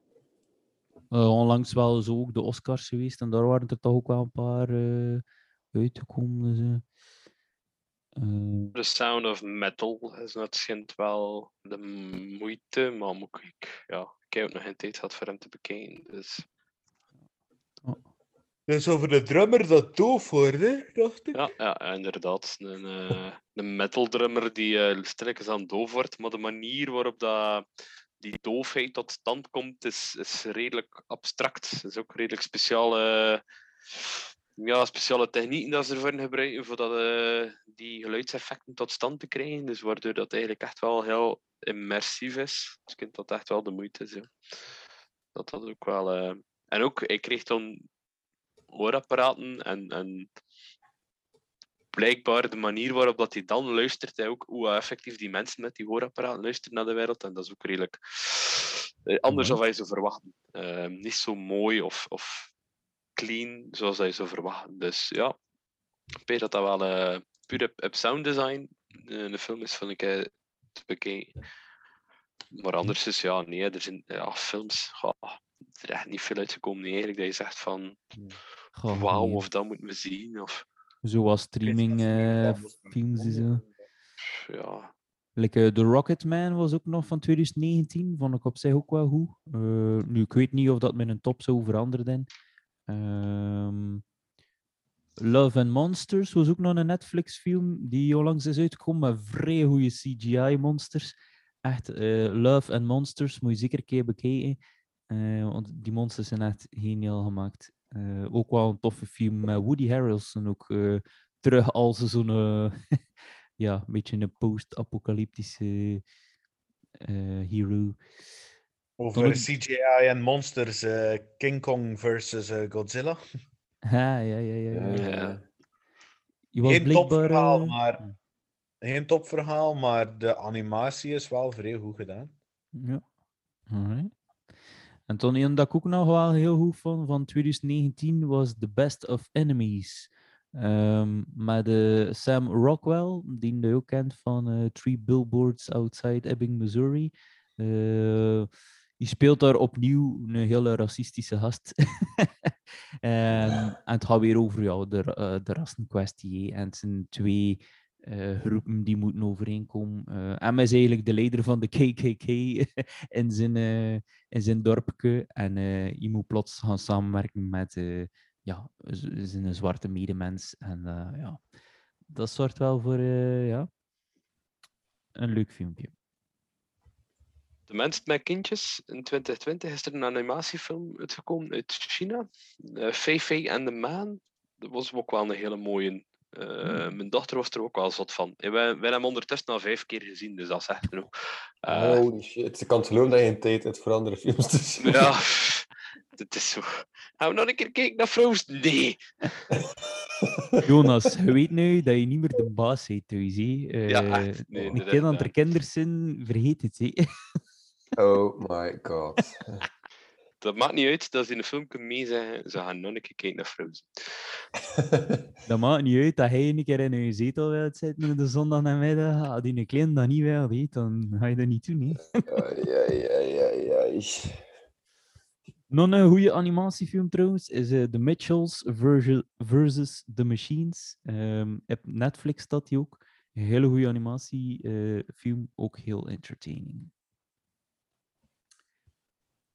Eh, onlangs wel zo ook de Oscars geweest en daar waren er toch ook wel een paar eh, uitgekomen. Dus, eh. Eh, The Sound of Metal is net schijnt wel de moeite, maar moet ik, ja, ik heb ook nog geen tijd gehad voor hem te bekijken. Dus Dat is over de drummer dat doof wordt, hè? Dacht ik. ja, ja inderdaad. Een, eh, een metal drummer die eh stilletjes aan doof wordt, maar de manier waarop dat, die doofheid tot stand komt is, is redelijk abstract. Het is ook redelijk speciale, ja, speciale technieken dat ze ervoor gebruiken voor dat, eh, die geluidseffecten tot stand te krijgen. Dus waardoor dat eigenlijk echt wel heel immersief is. Dus ik vind dat echt wel de moeite is. ja. Dat dat ook wel... eh, En ook, ik kreeg dan hoorapparaten en, en blijkbaar de manier waarop dat hij dan luistert, ook hoe effectief die mensen met die hoorapparaten luisteren naar de wereld, en dat is ook redelijk eh, anders dan wij zou verwachten. Eh, niet zo mooi of, of clean zoals hij zou verwachten. Dus ja, ik weet dat dat wel eh, puur op, op sound design eh, de film is, vind ik, eh, te bekijken. Maar anders is ja, nee, er zijn ja, films, goh, er is echt niet veel uitgekomen nee, eigenlijk, dat je zegt van goh, wauw, nee. of dat moeten we zien, of Zoals streaming eh, films en zo. ja, Like, The Rocketman was ook nog van 2019, vond ik op zich ook wel goed. Eh, nu, ik weet niet of dat met een top zou veranderen. Ehm Love and Monsters was ook nog een Netflix-film die onlangs is uitgekomen met vrij goede CGI-monsters. Echt, eh, Love and Monsters moet je zeker een keer bekijken. eh, want die monsters zijn echt geniaal gemaakt. Eh, ook wel een toffe film met Woody Harrelson ook terug als zo'n ja, beetje een post-apocalyptische hero. Over CGI en monsters, eh, King Kong versus eh, Godzilla. Ah, ja, ja, ja. ja. Ja, Ja. Je was Geen blijkbaar, topverhaal, eh, maar geen topverhaal, maar de animatie is wel vrij goed gedaan. Ja. Alright. En toen een dat ik ook nog wel heel goed vond van 2019 was The Best of Enemies. Ehm met eh, Sam Rockwell, die je ook kent van eh, Three Billboards Outside Ebbing, Missouri. Eh, die speelt daar opnieuw een hele racistische gast. Ehm, en het gaat weer over ja, de, eh, de rassenkwestie. hè. En het zijn twee eh, groepen die moeten overeenkomen. En hij is eigenlijk de leider van de KKK in zijn, in zijn dorpje. En je moet plots gaan samenwerken met ja, zijn zwarte medemens. En ja, dat zorgt wel voor ja, een leuk filmpje. De Mens met Kindjes in 2020 is er een animatiefilm uitgekomen uit China. Uh, Fei Fei and the Man. Dat was ook wel een hele mooie. Eh, Mijn dochter was er ook wel zot van. Ja, wij, wij hebben hem ondertussen al vijf keer gezien, dus dat is echt genoeg. Eh, Holy shit. Ik kan het geloven dat je een tijd hebt voor andere films te zien. ja, het is zo. Gaan we nog een keer kijken naar Frozen? Nee. Jonas, je weet nu dat je niet meer de baas bent thuis. hè. Eh, Ja, echt. Nee, een dat kind aan is, de eh, kinderen zijn, vergeet het. hè. Oh my god. Dat maakt niet uit dat ze in een film kunnen meezeggen. Ze gaan nog een keer kijken naar Frozen. Dat maakt niet uit dat hij een keer in je zetel wilt zitten op de zondag namiddag. Als die een klein dat niet wil, weet, dan ga je dat niet doen. Hè. Ai, ai, ai, ai, ai. Nog een goede animatiefilm trouwens is eh, The Mitchells versus, versus The Machines. Ehm op Netflix staat die ook. Een hele goede animatiefilm, ook heel entertaining.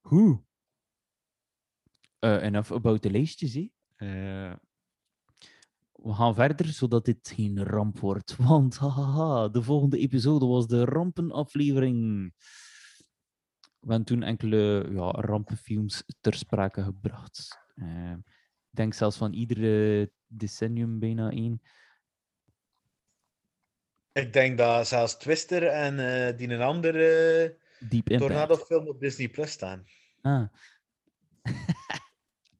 Hoe? Eh enough about de lijstjes, hè. Eh, we gaan verder, zodat dit geen ramp wordt. Want hahaha, de volgende episode was de rampenaflevering. We hebben toen enkele ja, rampenfilms ter sprake gebracht. Eh, ik denk zelfs van iedere decennium bijna één. Ik denk dat zelfs Twister en eh, die een andere Deep Impact. Tornado-film op Disney Plus staan. Ah.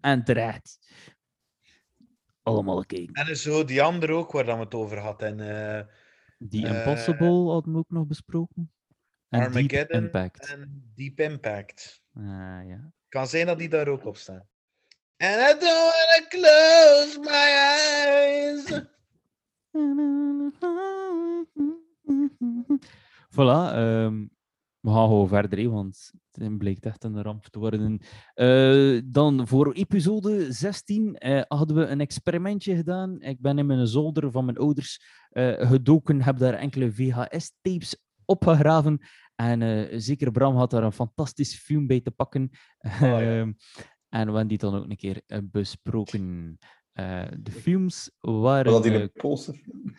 en terecht. Allemaal kijken. En zo die andere ook, waar dan we het over hadden. En, eh, Die eh, Impossible hadden we ook nog besproken. En Deep Armageddon Impact. en Deep Impact. Ah, ja. Kan zijn dat die daar ook op staan. And I don't close my eyes. Voilà, ehm, we gaan gewoon verder, hè, want het blijkt echt een ramp te worden. Eh, dan voor episode 16 eh, hadden we een experimentje gedaan. Ik ben in mijn zolder van mijn ouders eh, gedoken, heb daar enkele VHS-tapes opgegraven. En zeker Bram had daar een fantastisch film bij te pakken. ja. Ehm, en we hebben die dan ook een keer besproken. De films waren... Was dat in een Poolse film?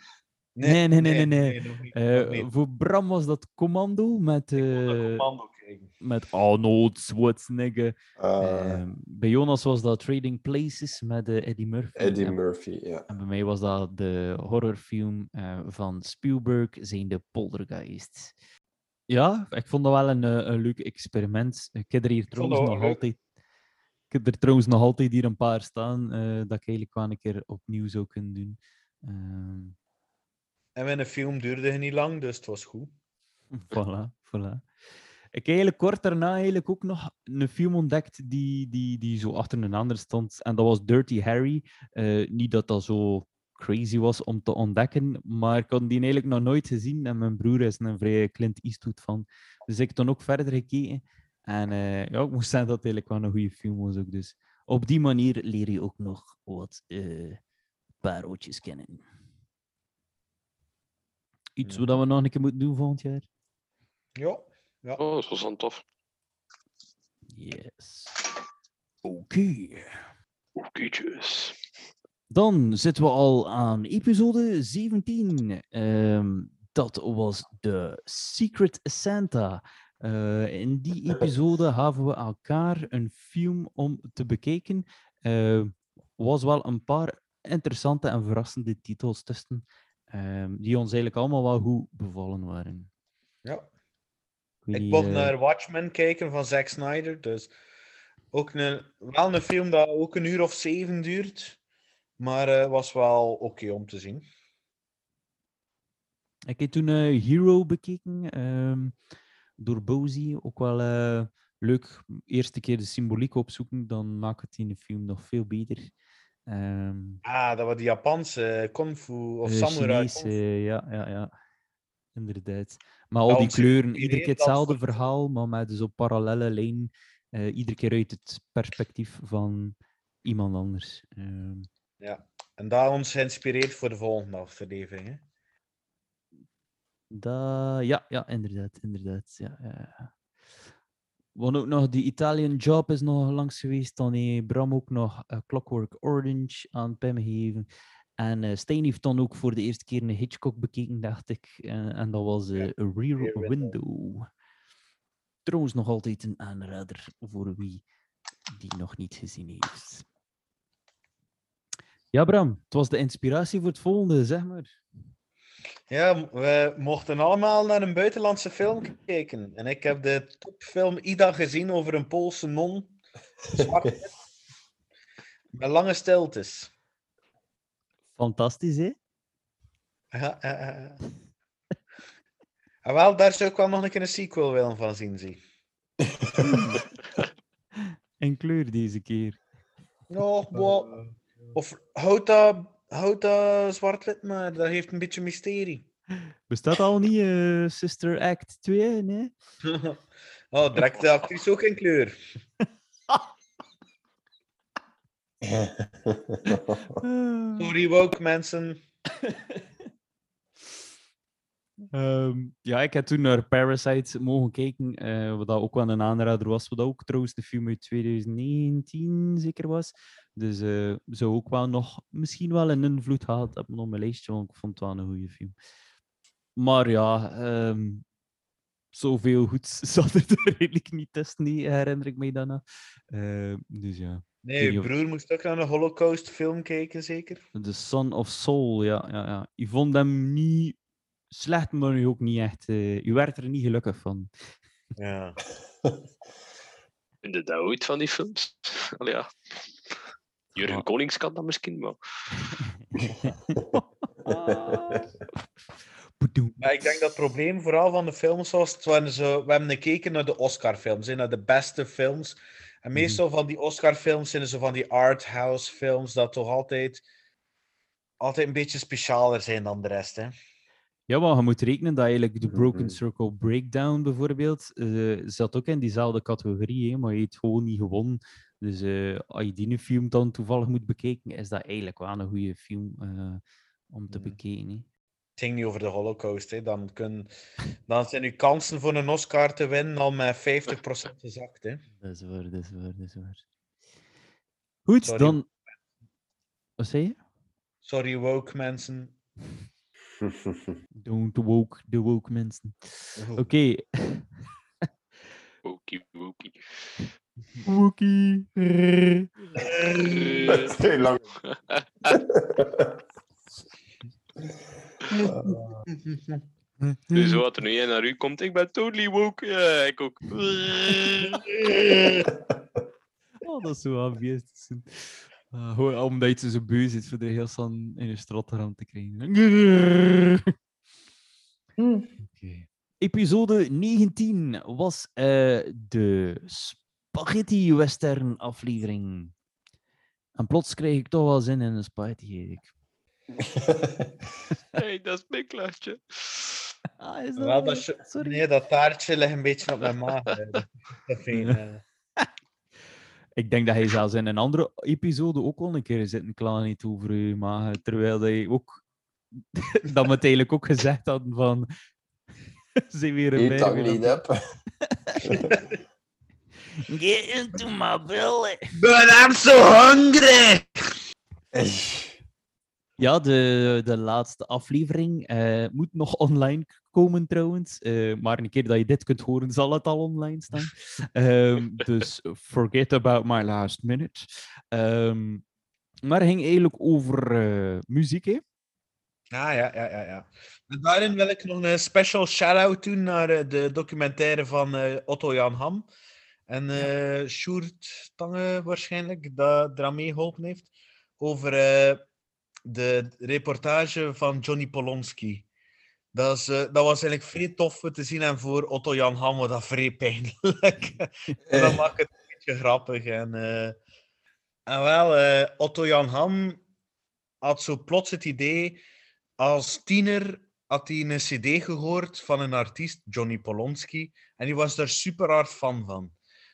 Nee, nee, nee, nee, nee. eh, voor Bram was dat Commando met, eh, commando krijgen. met Arnold Schwarzenegger. Ehm, bij Jonas was dat Trading Places met eh, Eddie Murphy. Eddie en, Murphy, ja. en bij mij was dat de horrorfilm eh, van Spielberg, zijn de Poltergeist. Ja, ik vond dat wel een, een leuk experiment. Ik heb er hier trouwens nog leuk. altijd... Ik heb er trouwens nog altijd hier een paar staan, eh, dat ik eigenlijk wel een keer opnieuw zou kunnen doen. Ehm, En mijn film duurde niet lang, dus het was goed. Voilà, voilà. Ik heb eigenlijk kort daarna eigenlijk ook nog een film ontdekt die, die, die zo achter een ander stond. En dat was Dirty Harry. Eh, niet dat dat zo crazy was om te ontdekken, maar ik had die eigenlijk nog nooit gezien. En mijn broer is een vrije Clint Eastwood van. Dus ik heb dan ook verder gekeken. En eh, ja, ik moest zeggen dat het eigenlijk wel een goede film was ook. Dus op die manier leer je ook nog wat eh pareltjes kennen. Iets wat we nog een keer moeten doen volgend jaar. Ja. Oh, dat was dan tof. Yes. Oké. Oké, tjus. Dan zitten we al aan episode 17. Ehm, dat was de Secret Santa. Eh, in die episode gaven we elkaar een film om te bekijken. Eh was wel een paar interessante en verrassende titels tussen, ehm, die ons eigenlijk allemaal wel goed bevallen waren. ja. Ik niet, mocht eh, naar Watchmen kijken van Zack Snyder. Dus ook een, wel een film dat ook een uur of zeven duurt. Maar eh, was wel oké om te zien. Ik heb toen eh, Hero bekeken ehm, door Bozy. Ook wel leuk. Eerste keer de symboliek opzoeken, dan maakt het in de film nog veel beter. Ehm Ah, dat was die Japanse kung fu of eh, samurai. Chinees, kung fu. eh, ja, ja, ja. Inderdaad. Maar al Ja, die kleuren, iedere keer hetzelfde verhaal, maar met dus op parallele lijn. eh, iedere keer uit het perspectief van iemand anders. Ehm, En dat ons geïnspireerd voor de volgende aflevering. Hè? Ja, ja, inderdaad, inderdaad. Ja, ja, ja. Want ook nog die Italian Job is nog langs geweest. Dan heeft Bram ook nog eh, Clockwork Orange aan Pim gegeven. En eh Stijn heeft dan ook voor de eerste keer een Hitchcock bekeken, dacht ik. Eh, en dat was eh, A Rear. Window. Trouwens nog altijd een aanrader voor wie die nog niet gezien heeft. Ja, Bram, het was de inspiratie voor het volgende, zeg maar. Ja, we mochten allemaal naar een buitenlandse film kijken. En ik heb de topfilm Ida gezien over een Poolse non. Met lange stiltes. Fantastisch, hè? Ja. En wel, daar zou ik wel nog een keer een sequel willen van zien, zie. En kleur deze keer. Ja, wow. Of houd dat, houd dat zwart-wit, maar dat heeft een beetje mysterie. Bestaat al niet eh, Sister Act 2, nee? oh, direct de actrice ook in kleur. Sorry, woke mensen. Ehm, ja, ik heb toen naar Parasite mogen kijken, eh, wat dat ook wel een aanrader was, wat ook trouwens de film uit 2019 zeker was. Dus eh zou ook wel nog misschien wel een invloed gehad hebben op mijn lijstje, want ik vond het wel een goede film. Maar ja, ehm, zoveel goeds zat er redelijk niet tussen, niet, herinner ik mij daarna. Eh, dus ja. Nee, je broer moest ook naar een Holocaust film kijken, zeker? The Son of Soul, ja. ja, ja. Je vond hem niet slecht, maar nu ook niet echt. eh je werd er niet gelukkig van. Ja. Vind je dat ooit van die films? Allee, ja. Jurgen Ja. Konings kan dat misschien, maar... Ik denk dat het probleem vooral van de films was, waren zo, we hebben gekeken naar de Oscar-films, naar de beste films. En Mhm. meestal van die Oscar-films zijn er zo van die arthouse-films, dat toch altijd, altijd een beetje specialer zijn dan de rest. Hè. Ja, maar je moet rekenen dat eigenlijk de Broken Mhm. Circle Breakdown bijvoorbeeld eh, zat ook in diezelfde categorie, hè, maar je heeft gewoon niet gewonnen. Dus eh, als je die film dan toevallig moet bekijken, is dat eigenlijk wel een goede film eh, om te Mhm. bekijken. hè. Het ging niet over de Holocaust. Hè. Dan, kun, dan zijn uw kansen voor een Oscar te winnen al met 50% gezakt. Hè. Dat is waar, dat is waar, dat is waar. Goed, Sorry. dan... Wat zei je? Sorry, woke mensen. Don't woke, the woke mensen. Oké. Wokie, wokie. Wookie. Dat is heel lang. Dus wat er nu een naar u komt, ik ben totally woke. Ja, ik ook. Oh, dat is zo obvious. te zien. Ah, gewoon omdat je zo beu zit voor de heel staan in je strotterhand te krijgen. Oké. Episode 19 was eh, de Spaghetti Western aflevering. En plots kreeg ik toch wel zin in een spaghetti. Erik. hey, dat is mijn klasje. Ah, is Wel, dat Sorry. Nee, dat taartje ligt een beetje op mijn maag. Dat. Ik denk dat hij zelfs in een andere episode ook wel een keer zitten klaar niet over u, maar terwijl hij ook dat we het eigenlijk ook gezegd hadden van ze weer een Eet dat bij- niet heb. Get into my belly. But I'm so hungry! Ja, de, de laatste aflevering eh, moet nog online komen trouwens. Eh, maar een keer dat je dit kunt horen, zal het al online staan. Ehm, dus forget about my last minute. Ehm, maar het ging eigenlijk over eh, muziek, hè? Ah, ja, ja, ja, ja. En daarin wil ik nog een special shout-out doen naar de documentaire van eh, Otto Jan Ham. En Sjoerd Tange waarschijnlijk, dat eraan meegeholpen heeft. Over eh, de reportage van Johnny Polonsky. Dat, is, eh, dat was eigenlijk vrij tof te zien. En voor Otto Jan Ham was dat vrij pijnlijk. en dat maakt het een beetje grappig. En, en wel, Otto Jan Ham had zo plots het idee als tiener had hij een cd gehoord van een artiest, Johnny Polonsky, en die was daar super hard fan van.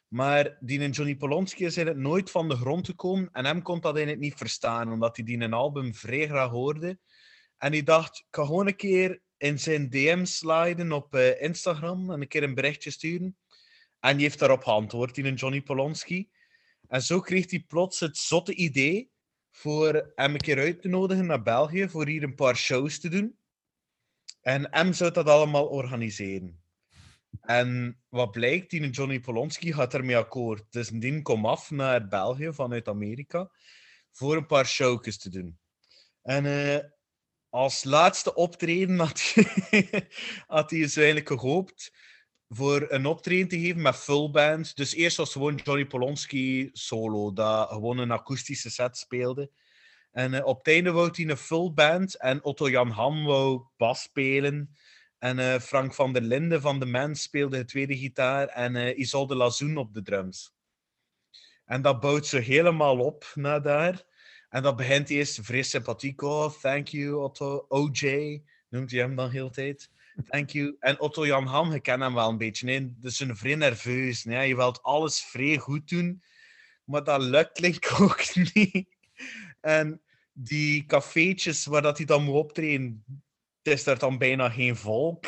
Maar die een Johnny Polonsky is eigenlijk nooit van de grond gekomen en hem kon dat eigenlijk niet verstaan, omdat hij die een album vrij graag hoorde. En die dacht, ik ga gewoon een keer in zijn DM sliden op eh, Instagram en een keer een berichtje sturen. En die heeft daarop geantwoord, die een Johnny Polonsky. En zo kreeg hij plots het zotte idee voor hem een keer uit te nodigen naar België voor hier een paar shows te doen. En hem zou dat allemaal organiseren. En wat blijkt, die Johnny Polonsky gaat ermee akkoord. Dus die komt af naar België vanuit Amerika. voor een paar showjes te doen. En eh, als laatste optreden had hij, had hij dus eigenlijk gehoopt voor een optreden te geven met full band. Dus eerst was gewoon Johnny Polonsky solo, dat gewoon een akoestische set speelde. En eh, op het einde wou hij een full band en Otto Jan Ham wou bas spelen. En eh, Frank van der Linden van de Mens speelde de tweede gitaar en eh Isolde Lazoen op de drums. En dat bouwt ze helemaal op naar daar. En dat begint eerst vrij sympathiek. Oh, thank you, Otto. OJ noemt hij hem dan heel tijd. Thank you. En Otto Jan Ham, je kent hem wel een beetje. Nee? Dus een vrij nerveus. Je wilt alles vrij goed doen, maar dat lukt like ook niet. En die cafeetjes waar dat hij dan moet optreden, is daar dan bijna geen volk.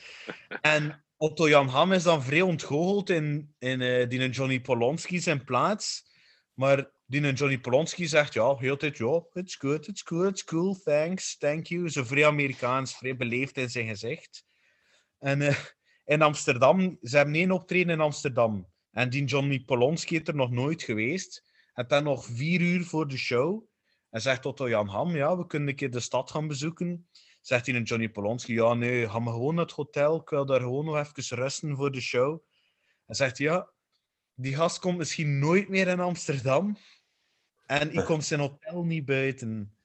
en Otto Jan Ham is dan vrij ontgoocheld in, in eh, die Johnny Polonsky zijn plaats. Maar die Johnny Polonsky zegt, ja, heel tijd, ja, it's good, it's good, it's cool, thanks, thank you. Zo vrij Amerikaans, vrij beleefd in zijn gezicht. En eh, in Amsterdam, ze hebben één optreden in Amsterdam. En die Johnny Polonsky is er nog nooit geweest. En dan nog vier uur voor de show. En zegt Otto Jan Ham, ja, we kunnen een keer de stad gaan bezoeken. Zegt hij een Johnny Polonsky, ja, nee, ga maar gewoon naar het hotel. Ik wil daar gewoon nog even rusten voor de show. En zegt hij, ja, die gast komt misschien nooit meer in Amsterdam. En ik kom zijn hotel niet buiten.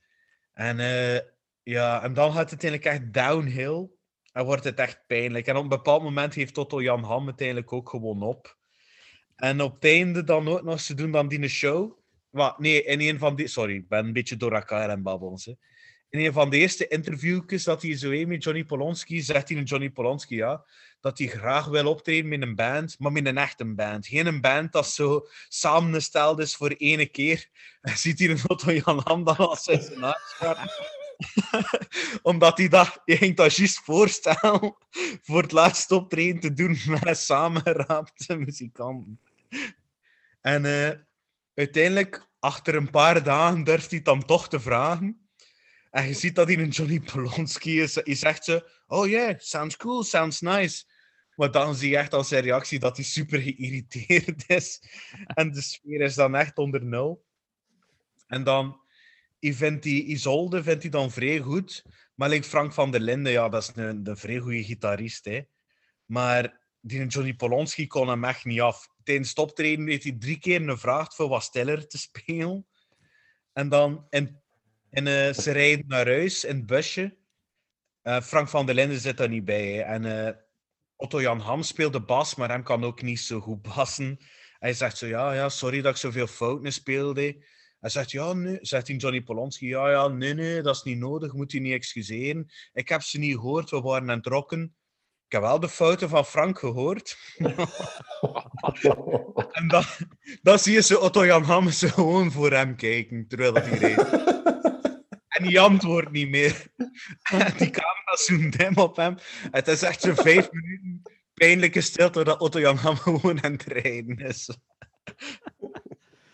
En, eh, ja, en dan gaat het uiteindelijk echt downhill. En wordt het echt pijnlijk. En op een bepaald moment heeft Otto Jan Ham uiteindelijk ook gewoon op. En op het einde dan ook nog, ze doen dan die show. Wat, nee, in een van die... Sorry, ik ben een beetje door elkaar en babbels. Hè. In een van de eerste interviewjes dat hij zo met Johnny Polonsky, zegt hij een Johnny Polonsky, ja, dat hij graag wil optreden met een band, maar met een echte band. Geen een band dat zo samengesteld is voor ene keer. En ziet hij een Otto Jan Ham dan als zijn scenario Omdat hij dat, je ging dat juist voorstellen voor het laatste optreden te doen met samengeraapte muzikanten. En eh, uiteindelijk, achter een paar dagen, durft hij dan toch te vragen. En je ziet dat hij een Johnny Polonsky is. Hij zegt ze, oh yeah, sounds cool, sounds nice. Maar dan zie je echt als zijn reactie dat hij super geïrriteerd is. En de sfeer is dan echt onder nul. En dan vindt Isolde vindt hij dan vrij goed. Maar like Frank van der Linden, ja, dat is een, een vrij goede gitarist. Hè. Maar die Johnny Polonsky kon hem echt niet af. Tijdens het optreden heeft hij drie keer gevraagd voor wat stiller te spelen. En dan in, in, eh, ze rijden naar huis in het busje. Eh, Frank van der Linden zit daar niet bij. hè. En eh, Otto Jan Ham speelt de bas, maar hem kan ook niet zo goed bassen. Hij zegt zo, ja, ja, sorry dat ik zoveel fouten speelde. Hij zegt, ja, nee. Zegt hij Johnny Polonsky, ja, ja, nee, nee, dat is niet nodig. Moet je niet excuseren. Ik heb ze niet gehoord, we waren aan het rocken. Ik heb wel de fouten van Frank gehoord. en dan, dan zie je ze Otto Jan Ham gewoon voor hem kijken, terwijl dat hij reed. En die antwoordt niet meer. En die camera zoomt hem op hem. Het is echt zo'n vijf minuten pijnlijke stilte dat Otto Jan Ham gewoon aan het rijden is.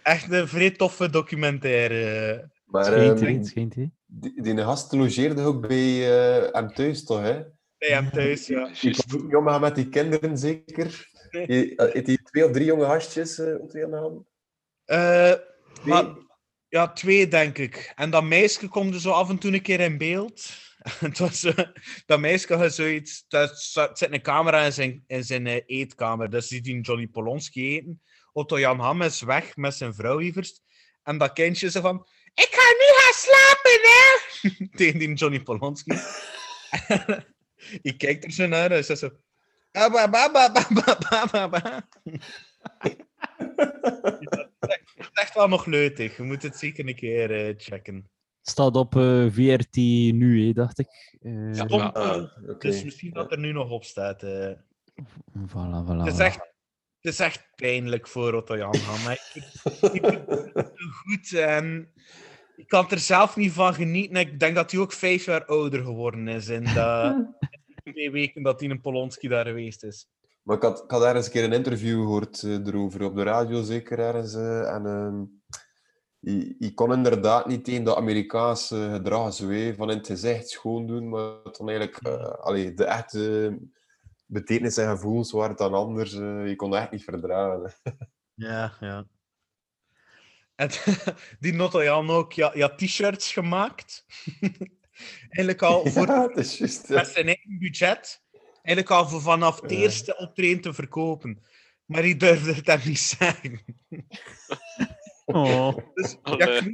Echt een vrij toffe documentaire. Maar Schijnt, hè. die, die gast logeerde ook bij eh hem thuis, toch? Hè? Bij hem thuis, ja. Die kon ook niet omgaan met die kinderen, zeker. Nee. Heeft hij twee of drie jonge gastjes, eh Otto Jan Ham? Eh, maar, ja, twee denk ik. En dat meisje komt er zo af en toe een keer in beeld. Het was, dat meisje had zoiets. dat zit een camera in zijn, in zijn uh, eetkamer. Dus ziet Johnny Polonski eten. Otto Jan Ham is weg met zijn vrouw Ivers. En dat kindje ze van. Ik ga nu gaan slapen, hè? Tegen die Johnny Polonski. Ik kijk er zo naar en ze zo. Ba ba ba ba ba ba. Het is echt wel nog leutig. Je moet het zeker een keer eh, checken. Staat op eh, VRT nu, hè, dacht ik. Eh, Ja, maar-. Dus misschien dat er nu nog op staat. eh. Voilà, voilà. Het, is echt, het is echt pijnlijk voor Otto Jan hè. Ik, ik het zo goed en ik kan er zelf niet van genieten. Ik denk dat hij ook vijf jaar ouder geworden is in de twee weken dat hij in Polonsky daar geweest is. Maar ik had, ik had ergens een keer een interview gehoord eh, erover, op de radio zeker ergens. eh, en ehm je, kon inderdaad niet tegen dat Amerikaanse gedrag zo, hè, van in het gezicht schoon doen, maar dan eigenlijk eh, allee, de echte betekenis en gevoelens waren dan anders. je kon dat echt niet verdragen. Ja, ja. En die Notto Jan ook ja, ja, t-shirts gemaakt. Eigenlijk al voor Ja, het is juist. ja. met zijn eigen budget. Eigenlijk al vanaf het Ja. eerste optreden te verkopen. Maar die durfde het hem niet zeggen. Oh. Dus, ja, Allee. ik, weet,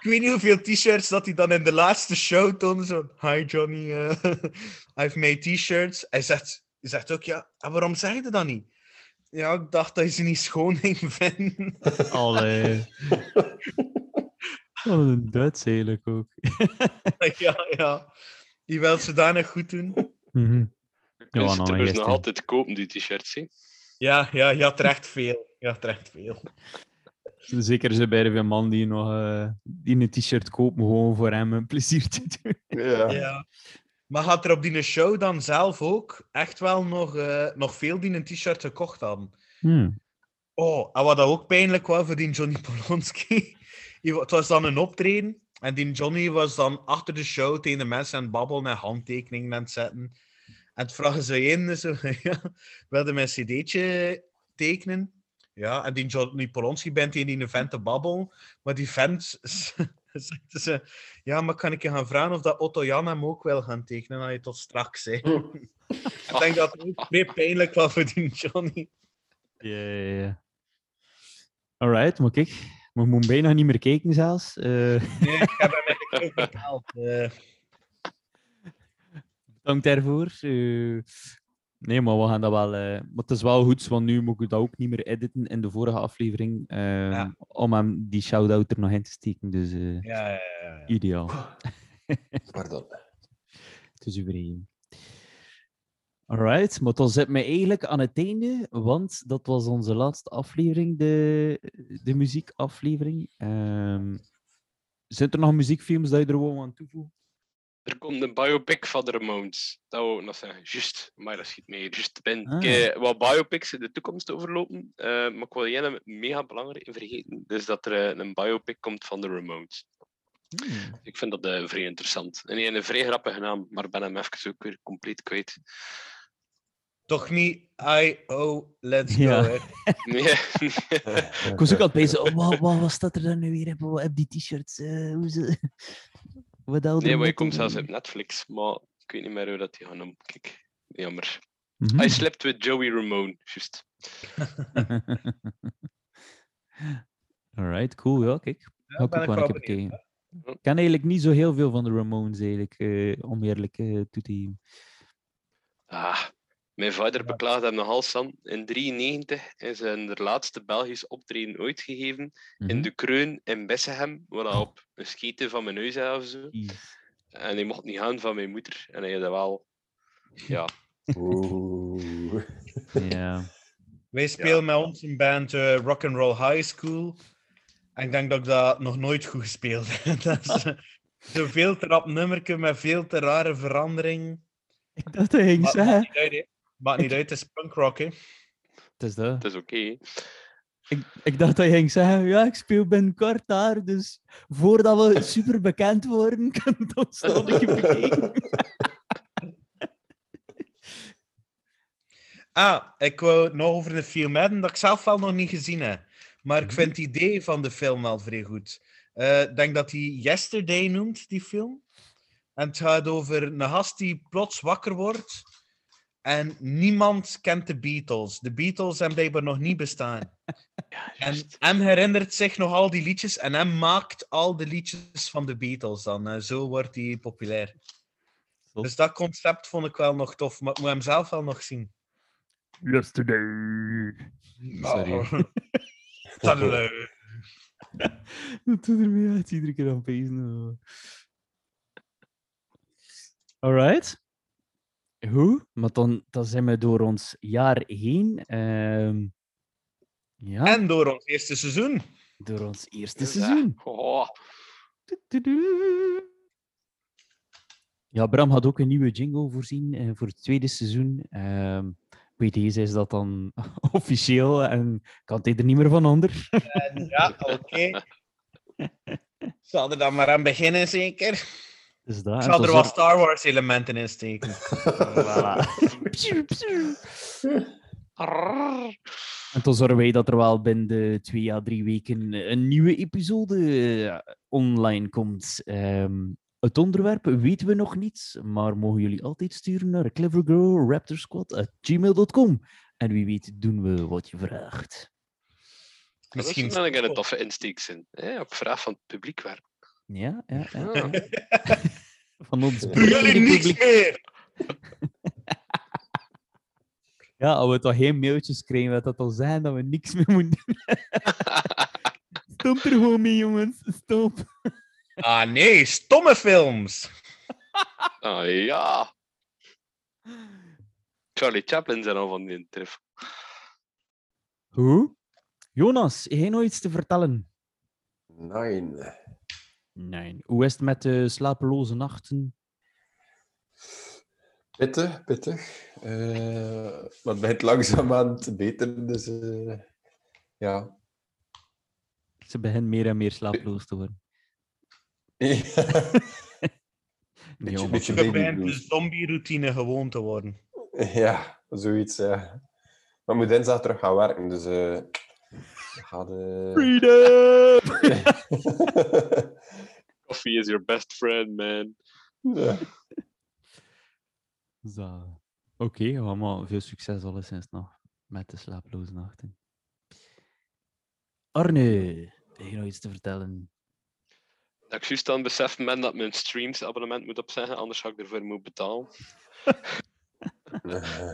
ik weet niet hoeveel t-shirts dat hij dan in de laatste show toonde. Zo, hi Johnny, eh, I've made t-shirts. Hij zegt, hij zegt ook, ja, en waarom zeg je dat niet? Ja, ik dacht dat je ze niet schoon ging vinden. Allee. Wat een Duits eigenlijk ook. ja, ja. Die wil zodanig goed doen. Mhm. Je Ja, ze nou, trouwens nog altijd kopen, die t-shirts. Ja, ja, je had er echt veel. Je had er echt veel. Zeker ze bij de man die nog eh, die een t-shirt koopt, maar gewoon voor hem een plezier te doen. Ja. Ja. Maar had er op die show dan zelf ook echt wel nog, eh, nog veel die een t-shirt gekocht hadden? Hmm. Oh, en wat dat ook pijnlijk was voor die Johnny Polonski. Het was dan een optreden. En die Johnny was dan achter de show tegen de mensen aan het babbelen en handtekeningen aan het zetten. En het vragen ze in, zo, ja, wilde mijn cd'tje tekenen? Ja, en die Johnny Polonski bent in die vent te babbelen. Maar die vent zegt ze, ja, maar kan ik je gaan vragen of dat Otto Jan hem ook wil gaan tekenen? Dan je tot straks, hè. ik denk dat het ook vrij pijnlijk was voor die Johnny. Ja, ja, ja. Alright, maar kijk, we moeten bijna niet meer kijken zelfs. Eh, Nee, ik heb hem eigenlijk ook betaald. eh. Bedankt daarvoor. Eh, nee, maar we gaan dat wel... eh, maar het is wel goed, want nu moet ik dat ook niet meer editen in de vorige aflevering. eh, Ja. Om hem die shout-out er nog in te steken. Dus eh, Ja, ja, ja, ja. ideaal. Pardon. Het is overeen. Alright, maar dan zitten we eigenlijk aan het einde, want dat was onze laatste aflevering, de, de muziekaflevering. Ehm zijn er nog muziekfilms dat je er gewoon aan toevoegt? Er komt een biopic van de Ramones. Dat wou ik nog zeggen. Juist, maar dat schiet me hier juist binnen. Ah. Ik heb wat biopics in de toekomst overlopen, eh, maar ik wil jij mega belangrijk vergeten. Dus dat er eh, een biopic komt van de Ramones. Hmm. Ik vind dat eh, vrij interessant. En heeft een vrij grappige naam, maar ben hem even ook weer compleet kwijt. Toch niet I.O. Let's Ja. go. Hè. Nee, Ik was ook al bezig, oh, wat, wat was dat er dan nu weer? Heb, die t-shirts? eh, nee maar je komt zelfs op Netflix, maar ik weet niet meer hoe dat die gaan noemen. Kijk, jammer. Mhm. I slept with Joey Ramone, juist. Alright, cool. Ja, kijk. Ja, ik ben ook ik wel. Ik ken eigenlijk niet zo heel veel van de Ramones, eigenlijk, eh, om eerlijk eh, toe te geven. Ah, mijn vader beklaagde hem nogal, San. In 1993 is een de laatste Belgisch optreden ooit gegeven in Mhm. de Kreun in Bessehem, waar hij op een scheten van mijn neus of zo. En hij mocht niet gaan van mijn moeder. En hij had wel... Ja, Oeh. Ja. Wij spelen met ons een band eh, Rock and Roll High School. En ik denk dat ik dat nog nooit goed gespeeld heb. dat is eh, zo'n veel te rap nummerke met veel te rare verandering. Ik dacht dat hij ging Maar maakt niet niet uit, het is punkrock, hè. Het is dat. het is oké. Ik, ik dacht dat hij ging zeggen, ja, ik speel binnenkort daar, dus voordat we super bekend worden, kan het ons nog een keer. Ah, ik het nog over de film hebben dat ik zelf wel nog niet gezien heb. Maar ik vind het idee van de film wel vrij goed. Eh, Ik denk dat hij Yesterday noemt, die film. En het gaat over een gast die plots wakker wordt. En niemand kent de Beatles. De Beatles hebben blijkbaar nog niet bestaan. Ja, En hem herinnert zich nog al die liedjes. En hem maakt al de liedjes van de Beatles dan. En zo wordt hij populair. Dus dat concept vond ik wel nog tof. Maar ik moet hem zelf wel nog zien. Yesterday. Sorry. Tadeleu. Dat doet er mee uit, iedere keer aan pezen. Alright. Goed, maar dan, dan zijn we door ons jaar heen. Ehm, ja, En door ons eerste seizoen. door ons eerste Dus, eh, seizoen. oh. Ja, Bram had ook een nieuwe jingle voorzien eh, voor het tweede seizoen. Ehm bij deze is dat dan officieel en kan hij er niet meer van onder. En ja, oké. Zal er dan maar aan beginnen, zeker? Dus dat, Ik zal er wat Star Wars elementen in steken. Voilà. En dan zorgen wij dat er wel binnen de twee à drie weken een nieuwe episode eh, online komt. Ehm, het onderwerp weten we nog niet, maar mogen jullie altijd sturen naar clevergirlraptorsquad.gmail.com. En wie weet doen we wat je vraagt. Misschien dat ik een toffe insteek zijn. Hè? Op vraag van het publiek werpen. Ja, ja, ja. Ah. Van ons jullie niks meer? Ja, als we toch geen mailtjes krijgen, dat dat al zijn dat we niks meer moeten doen. Stop er gewoon mee, jongens. Stop. Ah nee, stomme films. Ah ja. Charlie Chaplin zijn al van die trif. Hoe? Jonas, heb jij nog iets te vertellen? Nee. Nee. Hoe is het met de slapeloze nachten? Pittig, pittig. Eh, maar het begint langzaamaan te beter, dus eh, ja. Ze beginnen meer en meer slapeloos te worden. Nee, Beetje- beetje Je baby begint zombie-routine gewoon te worden. Ja, zoiets, ja. Maar ik moet dinsdag terug gaan werken, dus... eh ik ga de... Freedom! Coffee is your best friend, man. ja. Oké, allemaal veel succes alleszins nog met de slapeloze nachten. Arne, heb je nog iets te vertellen? Dat ik juist aan het beseffen ben dat mijn streams abonnement moet opzeggen, anders ga ik ervoor moeten betalen.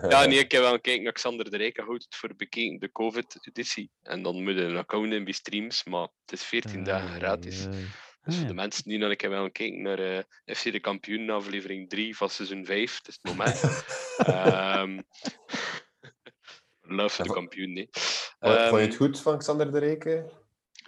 Ja, nee, ik heb wel gekeken naar Xander de Rijk. Hij houdt het voor bekeken, de COVID-editie. En dan moet je een account in bij streams, maar het is 14 dagen gratis. Dus Ah, voor ja. de mensen die nog een keer wel gekeken naar eh FC de Kampioen, aflevering 3 van seizoen 5, het is het moment. Ehm love de kampioen, nee. Vond vond je Ehm, het goed van Xander de Reken?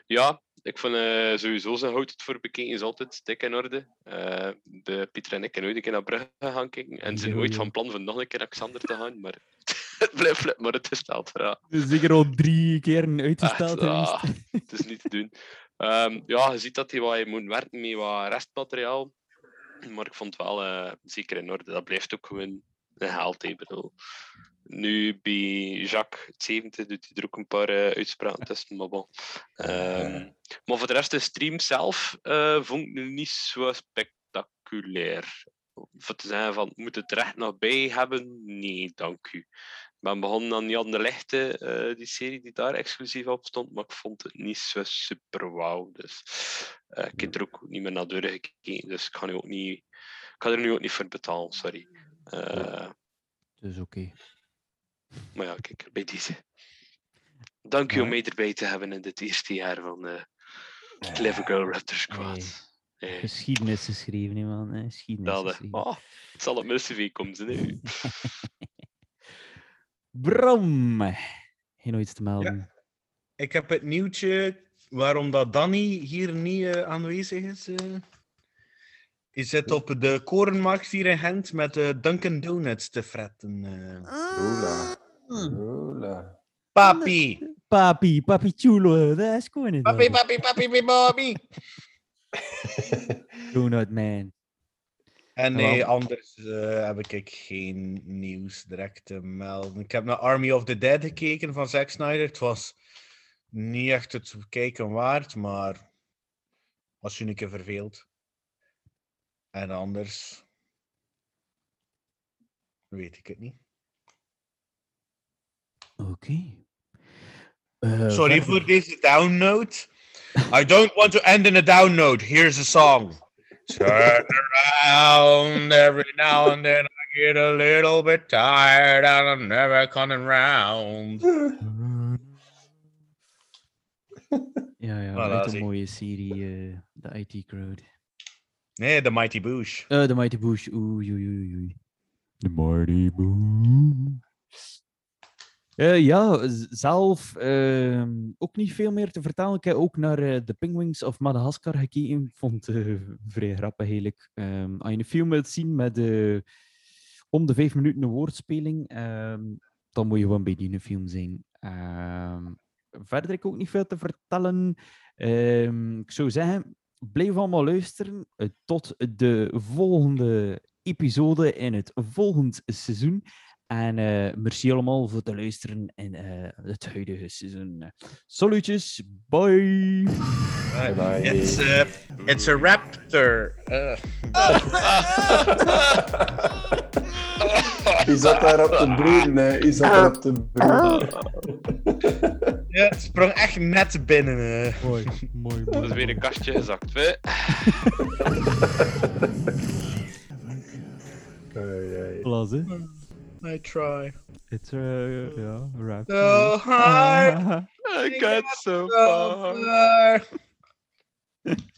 Ja, ik vind eh, sowieso zijn houdt het voor bekeken is altijd dik in orde. Eh, de Pieter en ik zijn ooit een keer naar Brugge gaan kijken en zijn ooit van plan van nog een keer naar Xander te gaan, maar het blijft flip, maar het is stelt ja. Zeker al drie keer uitgesteld. Echt, ah, het is niet te doen. Ehm, ja, je ziet dat hij wat je moet werken met wat restmateriaal. Maar ik vond het wel eh, zeker in orde. Dat blijft ook gewoon een held. nu bij Jacques, het 70, doet hij er ook een paar eh, uitspraken tussen. Maar, bon. Ehm, maar voor de rest, de stream zelf eh, vond ik nu niet zo spectaculair. Voor te zeggen van, moet het er echt nog bij hebben? Nee, dank u. Ik ben begonnen aan Jan de Lichte, eh, die serie die daar exclusief op stond, maar ik vond het niet zo super wauw. Dus eh, ik heb er ook niet meer naar doorgekeken, dus ik ga, nu ook niet, ik ga er nu ook niet voor betalen, sorry. Eh, Dus oké. maar ja, kijk, bij deze. Dank u om mij erbij te hebben in dit eerste jaar van eh Clever Girl Raptor Squad. Eh, Geschiedenis geschreven, man. Geschiedenis dat, geschreven. oh, het zal op mijn cv komen, nu. Bram, heb je nog iets te melden? Ik heb het nieuwtje waarom dat Danny hier niet eh, aanwezig is. Hij zit op de korenmarkt hier in Gent met eh, Dunkin' Donuts te fretten. eh. Oela. Oela. Papi! Papi, papi chulo, dat is gewoon niet. Papi, papi, papi, papi, papi! Donut man. En nee, anders eh, heb ik geen nieuws direct te melden. Ik heb naar Army of the Dead gekeken van Zack Snyder. Het was niet echt het kijken waard, maar was je een keer verveeld. En anders weet ik het niet. Oké. Eh, Sorry voor deze down note. I don't want to end in a down note. Here's a song. Turn around every now and then. I get a little bit tired and I'm never coming round. Ja, ja, Voilà, uit een zie. mooie serie, eh, de IT Crowd. Nee, The Mighty Boosh. Eh, de Mighty Bush, oei, oei, oei, oei. De Mighty Bush. Eh, ja, zelf ehm, ook niet veel meer te vertellen. Ik heb ook naar eh, The Penguins of Madagascar gekeken. Vond het eh, vrij grappig eigenlijk. Ehm, als je een film wilt zien met om de vijf minuten een woordspeling, ehm, dan moet je gewoon bij die film zijn. Verder heb ik ook niet veel te vertellen. Ik zou zeggen, blijf allemaal luisteren tot de volgende episode in het volgend seizoen. En eh, merci allemaal voor het luisteren in eh, het huidige seizoen. Salutjes, bye! Bye bye. It's a, it's a raptor. Uh, Je zat daar op te broeden, hè. Je zat daar op te broeden. ja, het sprong echt net binnen. eh. Mooi, mooi, Dat is weer een kastje gezakt. Hè. Hè? I try. It's a, ja, rap. So hard. I got so So far. far.